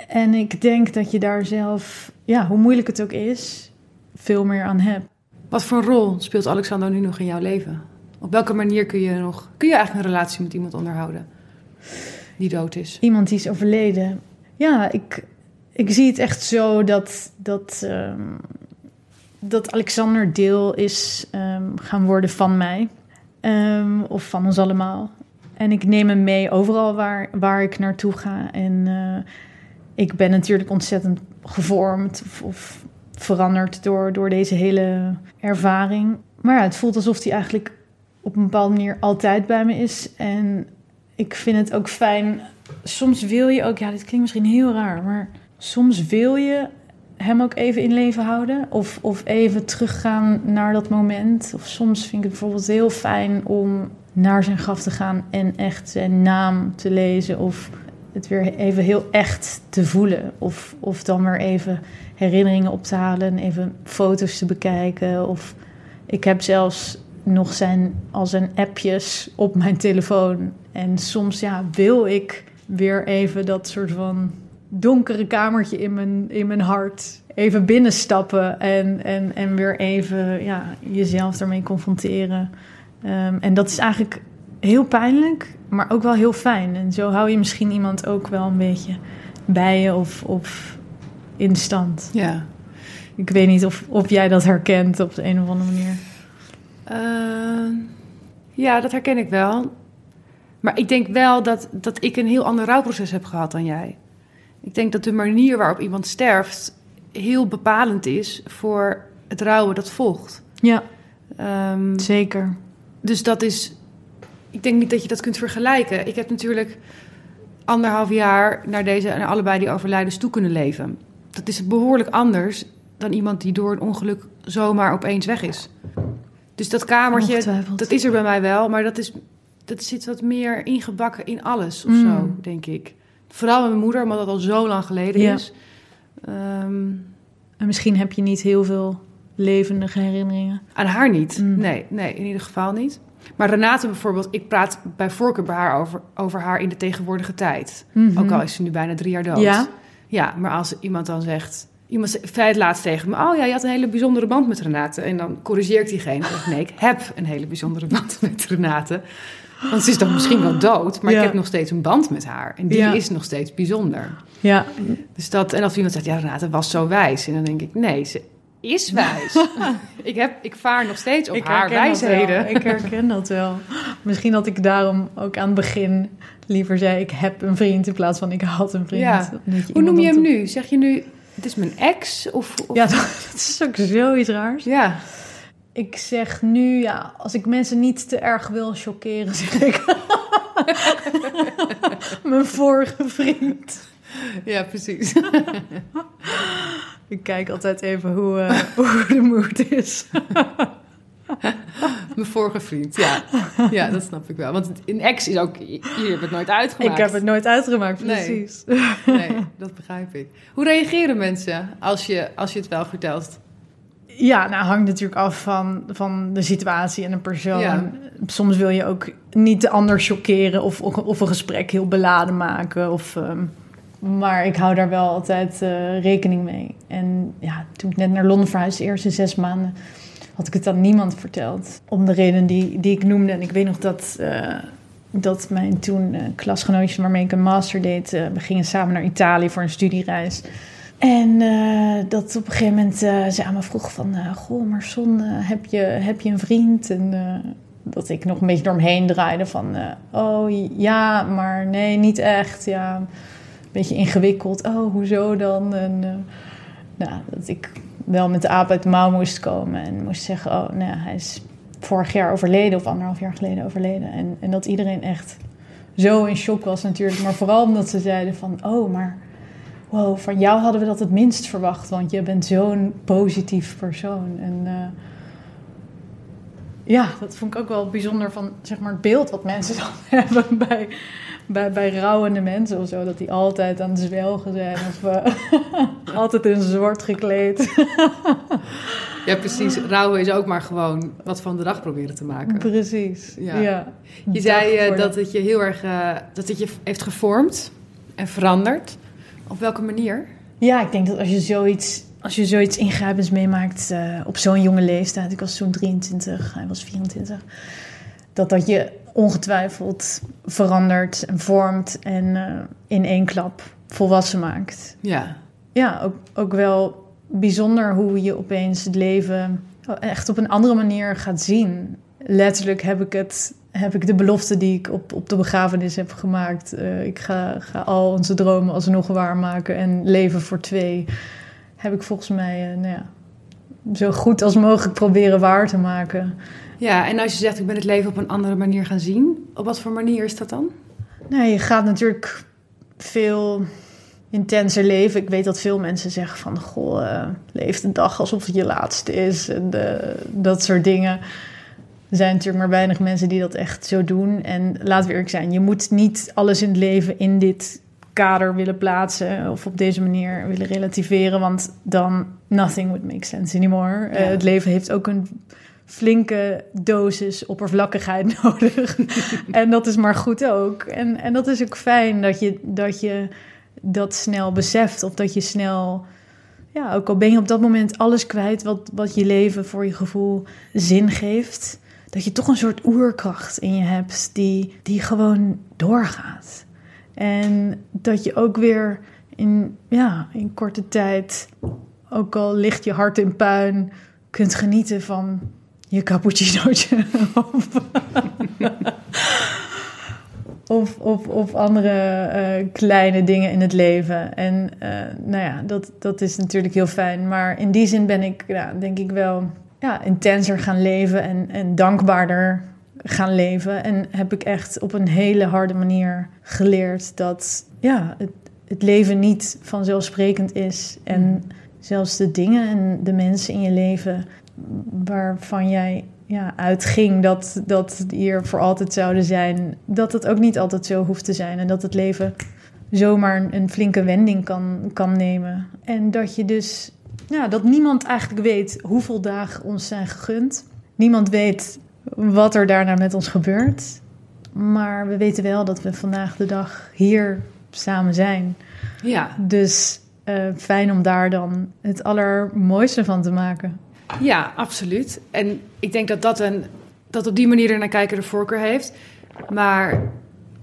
en ik denk dat je daar zelf, ja, hoe moeilijk het ook is, veel meer aan hebt. Wat voor rol speelt Alexander nu nog in jouw leven? Op welke manier kun je nog, kun je eigenlijk een relatie met iemand onderhouden die dood is? Iemand die is overleden. Ja, ik, ik zie het echt zo dat, dat ehm, dat Alexander deel is ehm, gaan worden van mij. Ehm, of van ons allemaal. En ik neem hem mee overal waar, waar ik naartoe ga. En eh, ik ben natuurlijk ontzettend gevormd of, veranderd door, door deze hele ervaring. Maar het voelt alsof hij eigenlijk op een bepaalde manier altijd bij me is. En ik vind het ook fijn. Soms wil je ook, ja, dit klinkt misschien heel raar, maar soms wil je hem ook even in leven houden. Of, of even teruggaan naar dat moment. Of soms vind ik het bijvoorbeeld heel fijn om naar zijn graf te gaan en echt zijn naam te lezen. Of het weer even heel echt te voelen. Of, of dan weer even herinneringen op te halen en even foto's te bekijken. Of ik heb zelfs nog zijn, al zijn appjes op mijn telefoon. En soms ja, wil ik weer even dat soort van donkere kamertje in mijn, in mijn hart even binnenstappen en, en, en weer even ja, jezelf ermee confronteren. Ehm, en dat is eigenlijk heel pijnlijk, maar ook wel heel fijn. En zo hou je misschien iemand ook wel een beetje bij je of, of in stand. Ja. Ik weet niet of, of jij dat herkent op de een of andere manier. Ehm, ja, dat herken ik wel. Maar ik denk wel dat, dat ik een heel ander rouwproces heb gehad dan jij. Ik denk dat de manier waarop iemand sterft heel bepalend is voor het rouwen dat volgt. Ja, Ehm, zeker. dus dat is. Ik denk niet dat je dat kunt vergelijken. Ik heb natuurlijk anderhalf jaar naar deze naar allebei die overlijdens toe kunnen leven. Dat is behoorlijk anders dan iemand die door een ongeluk zomaar opeens weg is. Dus dat kamertje, dat is er bij mij wel, maar dat, is, dat zit wat meer ingebakken in alles of Mm. zo, denk ik. Vooral met mijn moeder, omdat dat al zo lang geleden Ja. is. Ehm, En misschien heb je niet heel veel levendige herinneringen. Aan haar niet. Mm. Nee, nee, in ieder geval niet. Maar Renate bijvoorbeeld, ik praat bij voorkeur bij haar over, over haar in de tegenwoordige tijd. Ook al is ze nu bijna drie jaar dood. Mhm. Ja? Ja, maar als iemand dan zegt... Iemand zei het laatst tegen me... Oh ja, je had een hele bijzondere band met Renate. En dan corrigeert diegene. Zeg, nee, ik heb een hele bijzondere band met Renate. Want ze is dan misschien wel dood... maar Ja. ik heb nog steeds een band met haar. En die Ja. is nog steeds bijzonder. Ja, Dus dat, en als iemand zegt, ja, Renate was zo wijs. En dan denk ik, nee, ze is wijs. ik, heb, ik vaar nog steeds op haar wijsheden. Ik herken dat wel. Misschien dat ik daarom ook aan het begin liever zei... ik heb een vriend in plaats van ik had een vriend. Ja. Hoe noem je hem op- nu? Zeg je nu, het is mijn ex? Of, of- Ja, dat, dat is ook zoiets raars. ja. Ik zeg nu, ja, als ik mensen niet te erg wil chockeren, zeg ik... Mijn vorige vriend. ja, precies. Ik kijk altijd even hoe, eh, hoe de mood is. mijn vorige vriend, ja. Ja, dat snap ik wel. Want een ex is ook, je hebt het nooit uitgemaakt. Ik heb het nooit uitgemaakt, Nee. precies. Nee, dat begrijp ik. Hoe reageren mensen als je, als je het wel vertelt? Ja, nou hangt natuurlijk af van, van de situatie en de persoon. Ja. Soms wil je ook niet de ander chockeren of, of een gesprek heel beladen maken. Of, ehm, maar ik hou daar wel altijd eh, rekening mee. En ja, toen ik net naar Londen verhuisde, de eerste zes maanden, had ik het aan niemand verteld. Om de reden die, die ik noemde. En ik weet nog dat, eh, dat mijn toen eh, klasgenootjes waarmee ik een master deed, eh, we gingen samen naar Italië voor een studiereis. En dat op een gegeven moment ze aan me vroeg van... goh, maar Son, heb, je, heb je een vriend? En dat ik nog een beetje door hem heen draaide van... oh, ja, maar nee, niet echt. Ja, een beetje ingewikkeld. Oh, hoezo dan? En nou, dat ik wel met de aap uit de mouw moest komen. En moest zeggen, oh, nou, hij is vorig jaar overleden... of anderhalf jaar geleden overleden. En, en dat iedereen echt zo in shock was natuurlijk. Maar vooral omdat ze zeiden van... oh, maar wow, van jou hadden we dat het minst verwacht, want je bent zo'n positief persoon. En eh, ja, dat vond ik ook wel bijzonder van zeg maar, het beeld wat mensen dan hebben bij, bij, bij rouwende mensen of zo. Dat die altijd aan het zwelgen zijn of eh, altijd in zwart gekleed. Ja, precies. Rouwen is ook maar gewoon wat van de dag proberen te maken. Precies. Ja. Ja. Je zei eh, dat het je heel erg eh, dat het je heeft gevormd en veranderd. Op welke manier? Ja, ik denk dat als je zoiets, als je zoiets ingrijpends meemaakt op zo'n jonge leeftijd, ik was toen 23, hij was 24, dat dat je ongetwijfeld verandert en vormt en eh, in één klap volwassen maakt. Ja. Ja, ook, ook wel bijzonder hoe je opeens het leven echt op een andere manier gaat zien. Letterlijk heb ik het heb ik de belofte die ik op, op de begrafenis heb gemaakt. Uh, ik ga, ga al onze dromen alsnog waarmaken en leven voor twee. Heb ik volgens mij uh, nou ja, zo goed als mogelijk proberen waar te maken. Ja, en als je zegt ik ben het leven op een andere manier gaan zien, op wat voor manier is dat dan? Nou, je gaat natuurlijk veel intenser leven. Ik weet dat veel mensen zeggen van... goh, uh, leef de dag alsof het je laatste is. En dat soort dingen. Er zijn natuurlijk maar weinig mensen die dat echt zo doen. En laten we eerlijk zijn, je moet niet alles in het leven in dit kader willen plaatsen of op deze manier willen relativeren, want dan nothing would make sense anymore. Uh, het leven heeft ook een flinke dosis oppervlakkigheid nodig. en dat is maar goed ook. En, en dat is ook fijn dat je, dat je dat snel beseft of dat je snel ja, ook al ben je op dat moment alles kwijt wat, wat je leven voor je gevoel zin geeft, dat je toch een soort oerkracht in je hebt die, die gewoon doorgaat. En dat je ook weer in, ja, in korte tijd, ook al ligt je hart in puin, kunt genieten van je cappuccinootje. of, of, of andere uh, kleine dingen in het leven. En uh, nou ja, dat, dat is natuurlijk heel fijn. Maar in die zin ben ik, ja, denk ik wel ja, intenser gaan leven en, en dankbaarder gaan leven. En heb ik echt op een hele harde manier geleerd dat ja, het, het leven niet vanzelfsprekend is. En zelfs de dingen en de mensen in je leven waarvan jij ja, uitging dat, dat die er voor altijd zouden zijn, dat het ook niet altijd zo hoeft te zijn. En dat het leven zomaar een, een flinke wending kan, kan nemen. En dat je dus ja, dat niemand eigenlijk weet hoeveel dagen ons zijn gegund. Niemand weet wat er daarna met ons gebeurt. Maar we weten wel dat we vandaag de dag hier samen zijn. Ja. Dus uh, fijn om daar dan het allermooiste van te maken. Ja, absoluut. En ik denk dat dat, een, dat op die manier er naar kijken de voorkeur heeft. Maar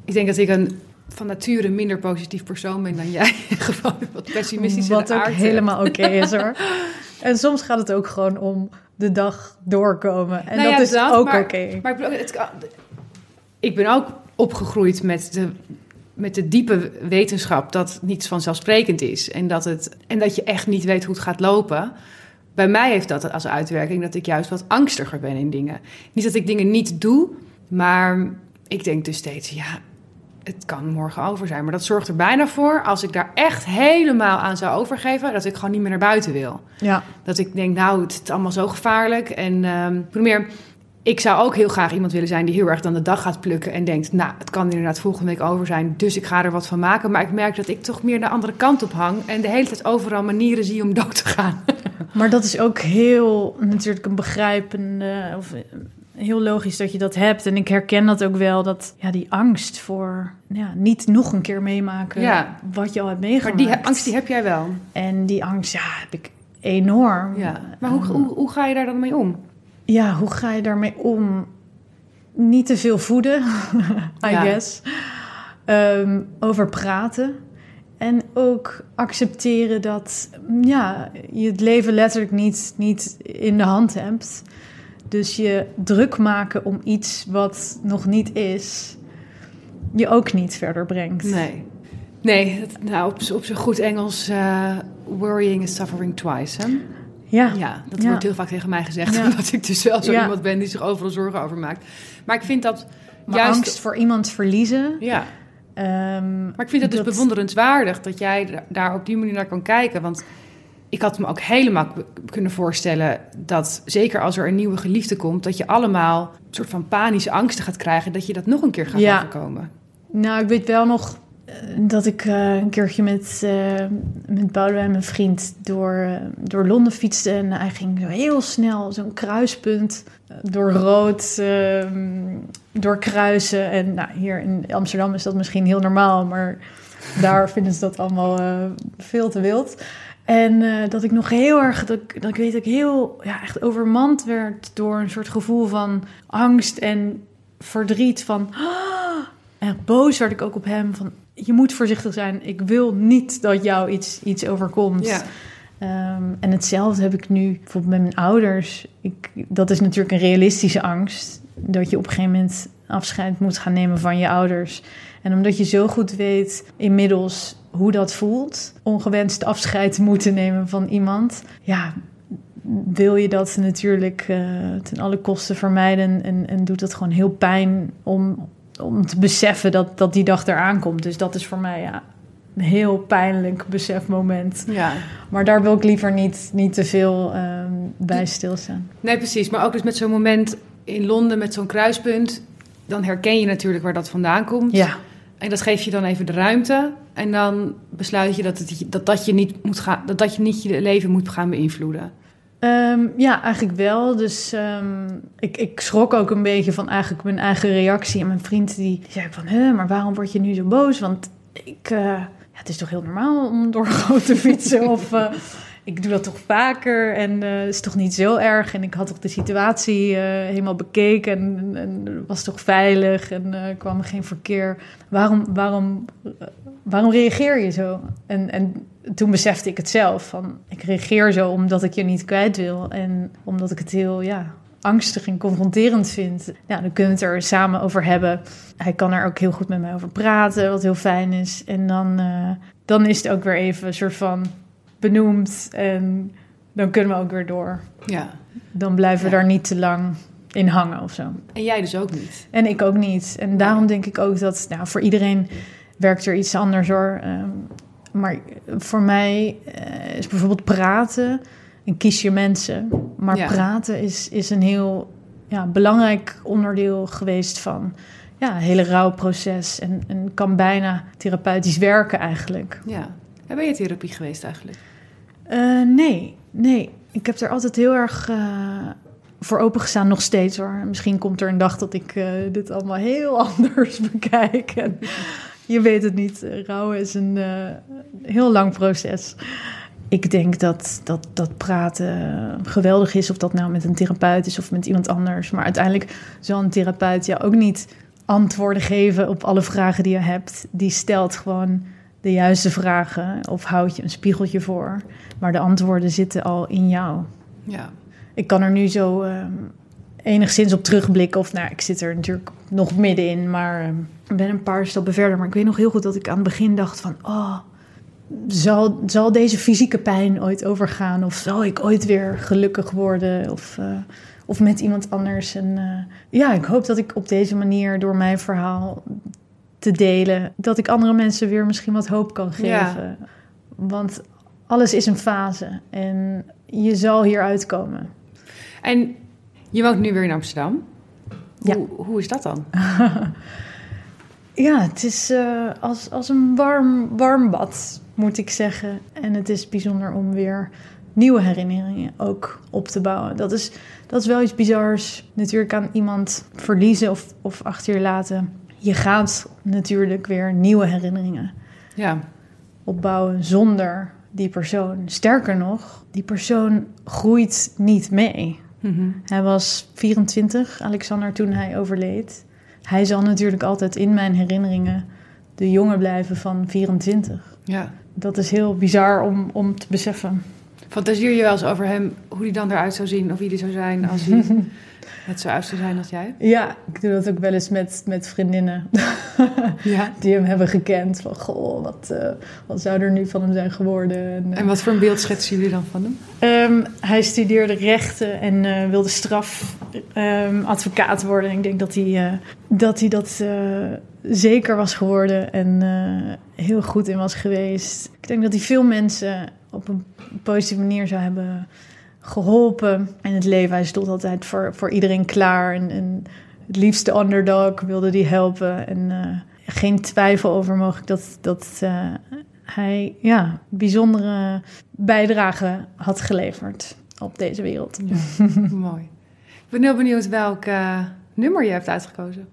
ik denk dat ik een van nature minder positief persoon ben dan jij. gewoon wat pessimistisch Wat ook helemaal oké is hoor. en soms gaat het ook gewoon om de dag doorkomen. En nou dat is ook oké. Maar ik, ik ben ook opgegroeid met de, met de diepe wetenschap dat niets vanzelfsprekend is. En dat, het, en dat je echt niet weet hoe het gaat lopen. Bij mij heeft dat als uitwerking dat ik juist wat angstiger ben in dingen. Niet dat ik dingen niet doe, maar ik denk dus steeds, ja, het kan morgen over zijn. Maar dat zorgt er bijna voor, als ik daar echt helemaal aan zou overgeven, dat ik gewoon niet meer naar buiten wil. Ja. Dat ik denk, nou, het is allemaal zo gevaarlijk. En um, meer, ik zou ook heel graag iemand willen zijn die heel erg dan de dag gaat plukken en denkt, nou, het kan inderdaad volgende week over zijn, dus ik ga er wat van maken. Maar ik merk dat ik toch meer de andere kant op hang en de hele tijd overal manieren zie om dood te gaan. Maar dat is ook heel natuurlijk een begrijpende of heel logisch dat je dat hebt. En ik herken dat ook wel, dat ja, die angst voor ja, niet nog een keer meemaken ja. wat je al hebt meegemaakt. Maar die angst die heb jij wel. En die angst, ja, heb ik enorm. Ja. Maar hoe, hoe, hoe ga je daar dan mee om? Ja, hoe ga je daarmee om? Niet te veel voeden, I guess. Um, over praten. En ook accepteren dat ja, je het leven letterlijk niet, niet in de hand hebt. Dus je druk maken om iets wat nog niet is, je ook niet verder brengt. Nee. Nee, nou, op, op zo'n goed Engels, uh, worrying is suffering twice. Hè? Ja. ja, dat wordt heel vaak tegen mij gezegd. Ja. Omdat ik dus wel zo iemand ben die zich overal zorgen over maakt. Maar ik vind dat maar juist... angst voor iemand verliezen... Ja. Um, maar ik vind het dus bewonderenswaardig dat jij daar op die manier naar kan kijken. Want ik had me ook helemaal kunnen voorstellen dat, zeker als er een nieuwe geliefde komt, dat je allemaal een soort van panische angsten gaat krijgen dat je dat nog een keer gaat ja. overkomen. Nou, ik weet wel nog dat ik uh, een keertje met, uh, met Boudewijn, mijn vriend, door, uh, door Londen fietste. En hij ging zo heel snel zo'n kruispunt door rood ehm, doorkruisen. En nou, hier in Amsterdam is dat misschien heel normaal, maar daar vinden ze dat allemaal veel te wild. En dat ik nog heel erg, dat ik, dat ik weet ik heel, ja, echt overmand werd door een soort gevoel van angst en verdriet. Van, en boos werd ik ook op hem van, je moet voorzichtig zijn. Ik wil niet dat jou iets, iets overkomt. Ja. Ehm, en hetzelfde heb ik nu bijvoorbeeld met mijn ouders. Ik, dat is natuurlijk een realistische angst. Dat je op een gegeven moment afscheid moet gaan nemen van je ouders. En omdat je zo goed weet inmiddels hoe dat voelt, ongewenst afscheid moeten nemen van iemand, ja, wil je dat natuurlijk uh, ten alle kosten vermijden. En, en doet het gewoon heel pijn om, om te beseffen dat, dat die dag eraan komt. Dus dat is voor mij ja, een heel pijnlijk besefmoment. Ja. Maar daar wil ik liever niet, niet te veel um, bij stilstaan. Nee, precies. Maar ook dus met zo'n moment in Londen met zo'n kruispunt, dan herken je natuurlijk waar dat vandaan komt. Ja. En dat geef je dan even de ruimte. En dan besluit je dat het, dat, dat, je, niet moet gaan, dat, dat je niet je leven moet gaan beïnvloeden. Um, ja, eigenlijk wel. Dus um, ik, ik schrok ook een beetje van eigenlijk mijn eigen reactie. En mijn vriend die zei van, maar waarom word je nu zo boos? Want ik, uh, ja, het is toch heel normaal om door te fietsen of... Uh, ik doe dat toch vaker en uh, is toch niet zo erg. En ik had toch de situatie helemaal bekeken en, en, was toch veilig en uh, kwam er geen verkeer. Waarom, waarom, waarom reageer je zo? En, en toen besefte ik het zelf. Van, ik reageer zo omdat ik je niet kwijt wil. En omdat ik het heel ja, angstig en confronterend vind. Ja, dan kunnen we het er samen over hebben. Hij kan er ook heel goed met mij over praten, wat heel fijn is. En dan, dan is het ook weer even een soort van benoemd en dan kunnen we ook weer door. Ja. Dan blijven we Ja. daar niet te lang in hangen of zo. En jij dus ook niet. En ik ook niet. En daarom denk ik ook dat nou, voor iedereen werkt er iets anders hoor. Ehm, maar voor mij eh, is bijvoorbeeld praten en kies je mensen. Maar Ja. praten is, is een heel ja, belangrijk onderdeel geweest van ja, het hele rouwproces. En, en kan bijna therapeutisch werken eigenlijk. Ja. En ben je therapie geweest eigenlijk? Eh, nee, nee. Ik heb er altijd heel erg eh, voor opengestaan, nog steeds hoor. Misschien komt er een dag dat ik dit allemaal heel anders bekijk. En je weet het niet. Rouwen is een eh, heel lang proces. Ik denk dat, dat, dat praten geweldig is, of dat nou met een therapeut is of met iemand anders. Maar uiteindelijk zal een therapeut jou ook niet antwoorden geven op alle vragen die je hebt. Die stelt gewoon de juiste vragen of houdt je een spiegeltje voor. Maar de antwoorden zitten al in jou. Ja. Ik kan er nu zo ehm, enigszins op terugblikken. Of nou, ik zit er natuurlijk nog middenin, maar ehm, ben een paar stappen verder. Maar ik weet nog heel goed dat ik aan het begin dacht van... Oh, zal, zal deze fysieke pijn ooit overgaan? Of zal ik ooit weer gelukkig worden? Of, eh, of met iemand anders? En eh, ja, ik hoop dat ik op deze manier door mijn verhaal te delen... dat ik andere mensen weer misschien wat hoop kan geven. Ja. Want alles is een fase en je zal hier uitkomen. En je woont nu weer in Amsterdam. Ja. Hoe, hoe is dat dan? Ja, het is eh, als, als een warm, warm bad, moet ik zeggen. En het is bijzonder om weer nieuwe herinneringen ook op te bouwen. Dat is, dat is wel iets bizars. Natuurlijk aan iemand verliezen of, of achter je laten. Je gaat natuurlijk weer nieuwe herinneringen Ja. opbouwen zonder die persoon. Sterker nog, die persoon groeit niet mee. Mhm. Hij was 24, Alexander, toen hij overleed. Hij zal natuurlijk altijd in mijn herinneringen de jongen blijven van 24. Ja. Dat is heel bizar om, om te beseffen. Fantaseer je wel eens over hem, hoe hij dan eruit zou zien, of wie hij zou zijn als hij net zo uit zou zijn als jij? Ja, ik doe dat ook wel eens met, met vriendinnen Ja. die hem hebben gekend. Van, goh, wat, eh, wat zou er nu van hem zijn geworden? En, eh, En wat voor een beeld schetsen jullie dan van hem? Ehm, hij studeerde rechten en eh, wilde strafadvocaat worden. Ik denk dat hij dat, hij dat zeker was geworden en heel goed in was geweest. Ik denk dat hij veel mensen op een positieve manier zou hebben geholpen in het leven. Hij stond altijd voor, voor iedereen klaar en, en het liefste underdog wilde hij helpen. En eh, geen twijfel over mogelijk dat, dat eh, hij ja, bijzondere bijdrage had geleverd op deze wereld. Mooi. Ik ben heel benieuwd welk eh, nummer je hebt uitgekozen.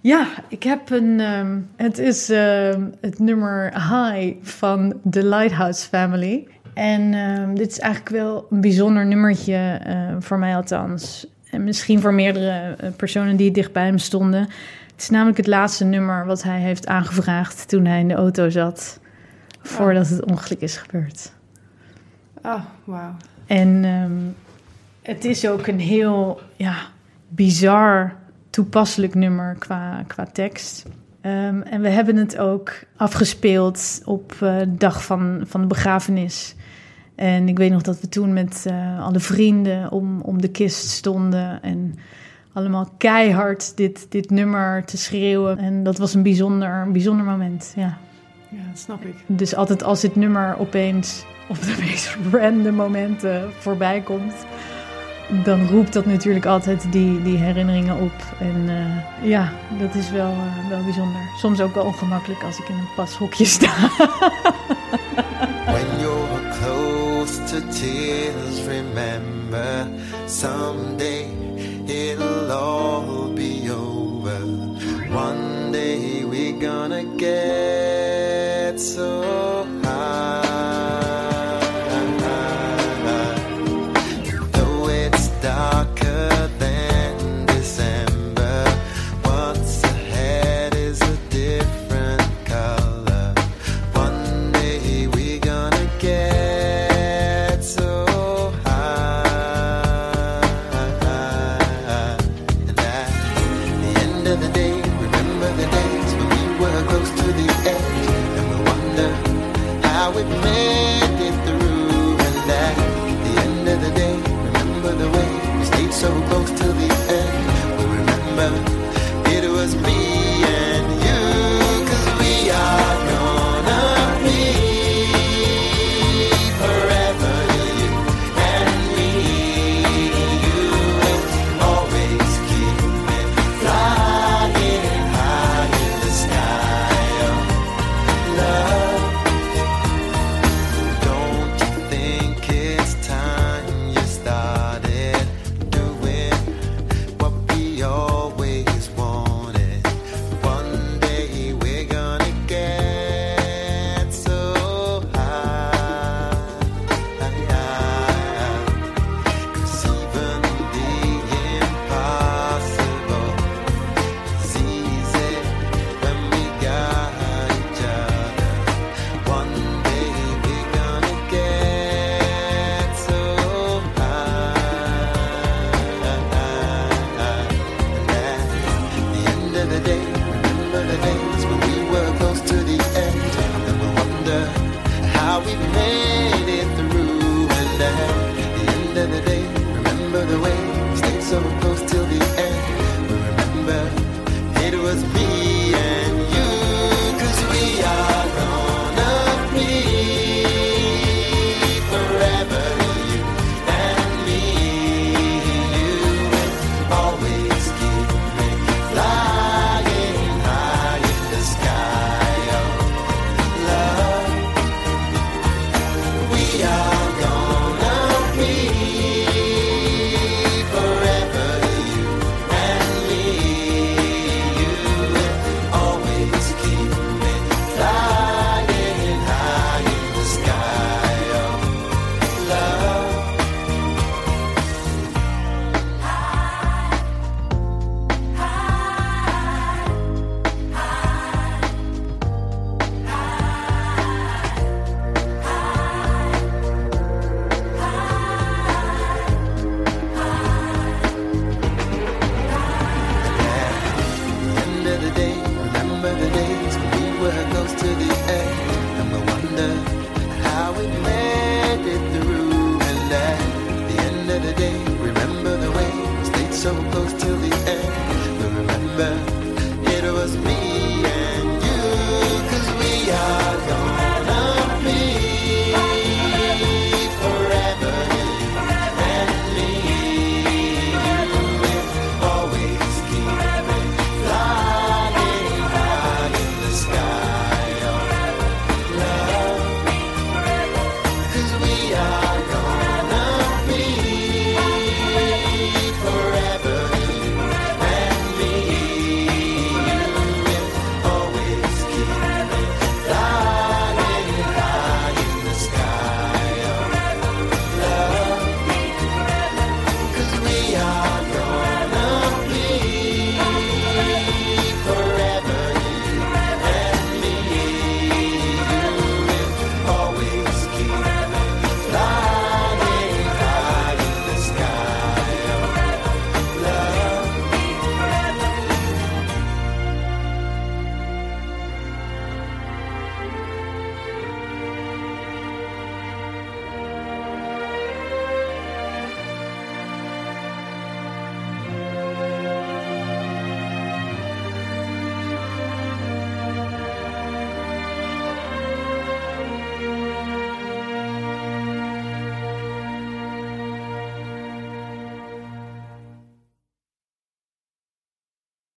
Ja, ik heb een. ehm, het is ehm, het nummer High van The Lighthouse Family. En ehm, dit is eigenlijk wel een bijzonder nummertje voor mij althans. En misschien voor meerdere eh, personen die dicht bij hem stonden. Het is namelijk het laatste nummer wat hij heeft aangevraagd toen hij in de auto zat. Voordat het ongeluk is gebeurd. Oh, wauw. En het is ook een heel ja, bizar toepasselijk nummer qua, qua tekst. Ehm, en we hebben het ook afgespeeld op eh, de dag van, van de begrafenis. En ik weet nog dat we toen met eh, alle vrienden om, om de kist stonden. En allemaal keihard dit, dit nummer te schreeuwen. En dat was een bijzonder, een bijzonder moment, ja. Ja, dat snap ik. Dus altijd als dit nummer opeens op de meest random momenten voorbij komt, dan roept dat natuurlijk altijd die, die herinneringen op. En eh, ja, dat is wel, eh, wel bijzonder. Soms ook wel ongemakkelijk als ik in een pashokje sta. When you're close to tears, remember someday it'll all be over. One day we're gonna get so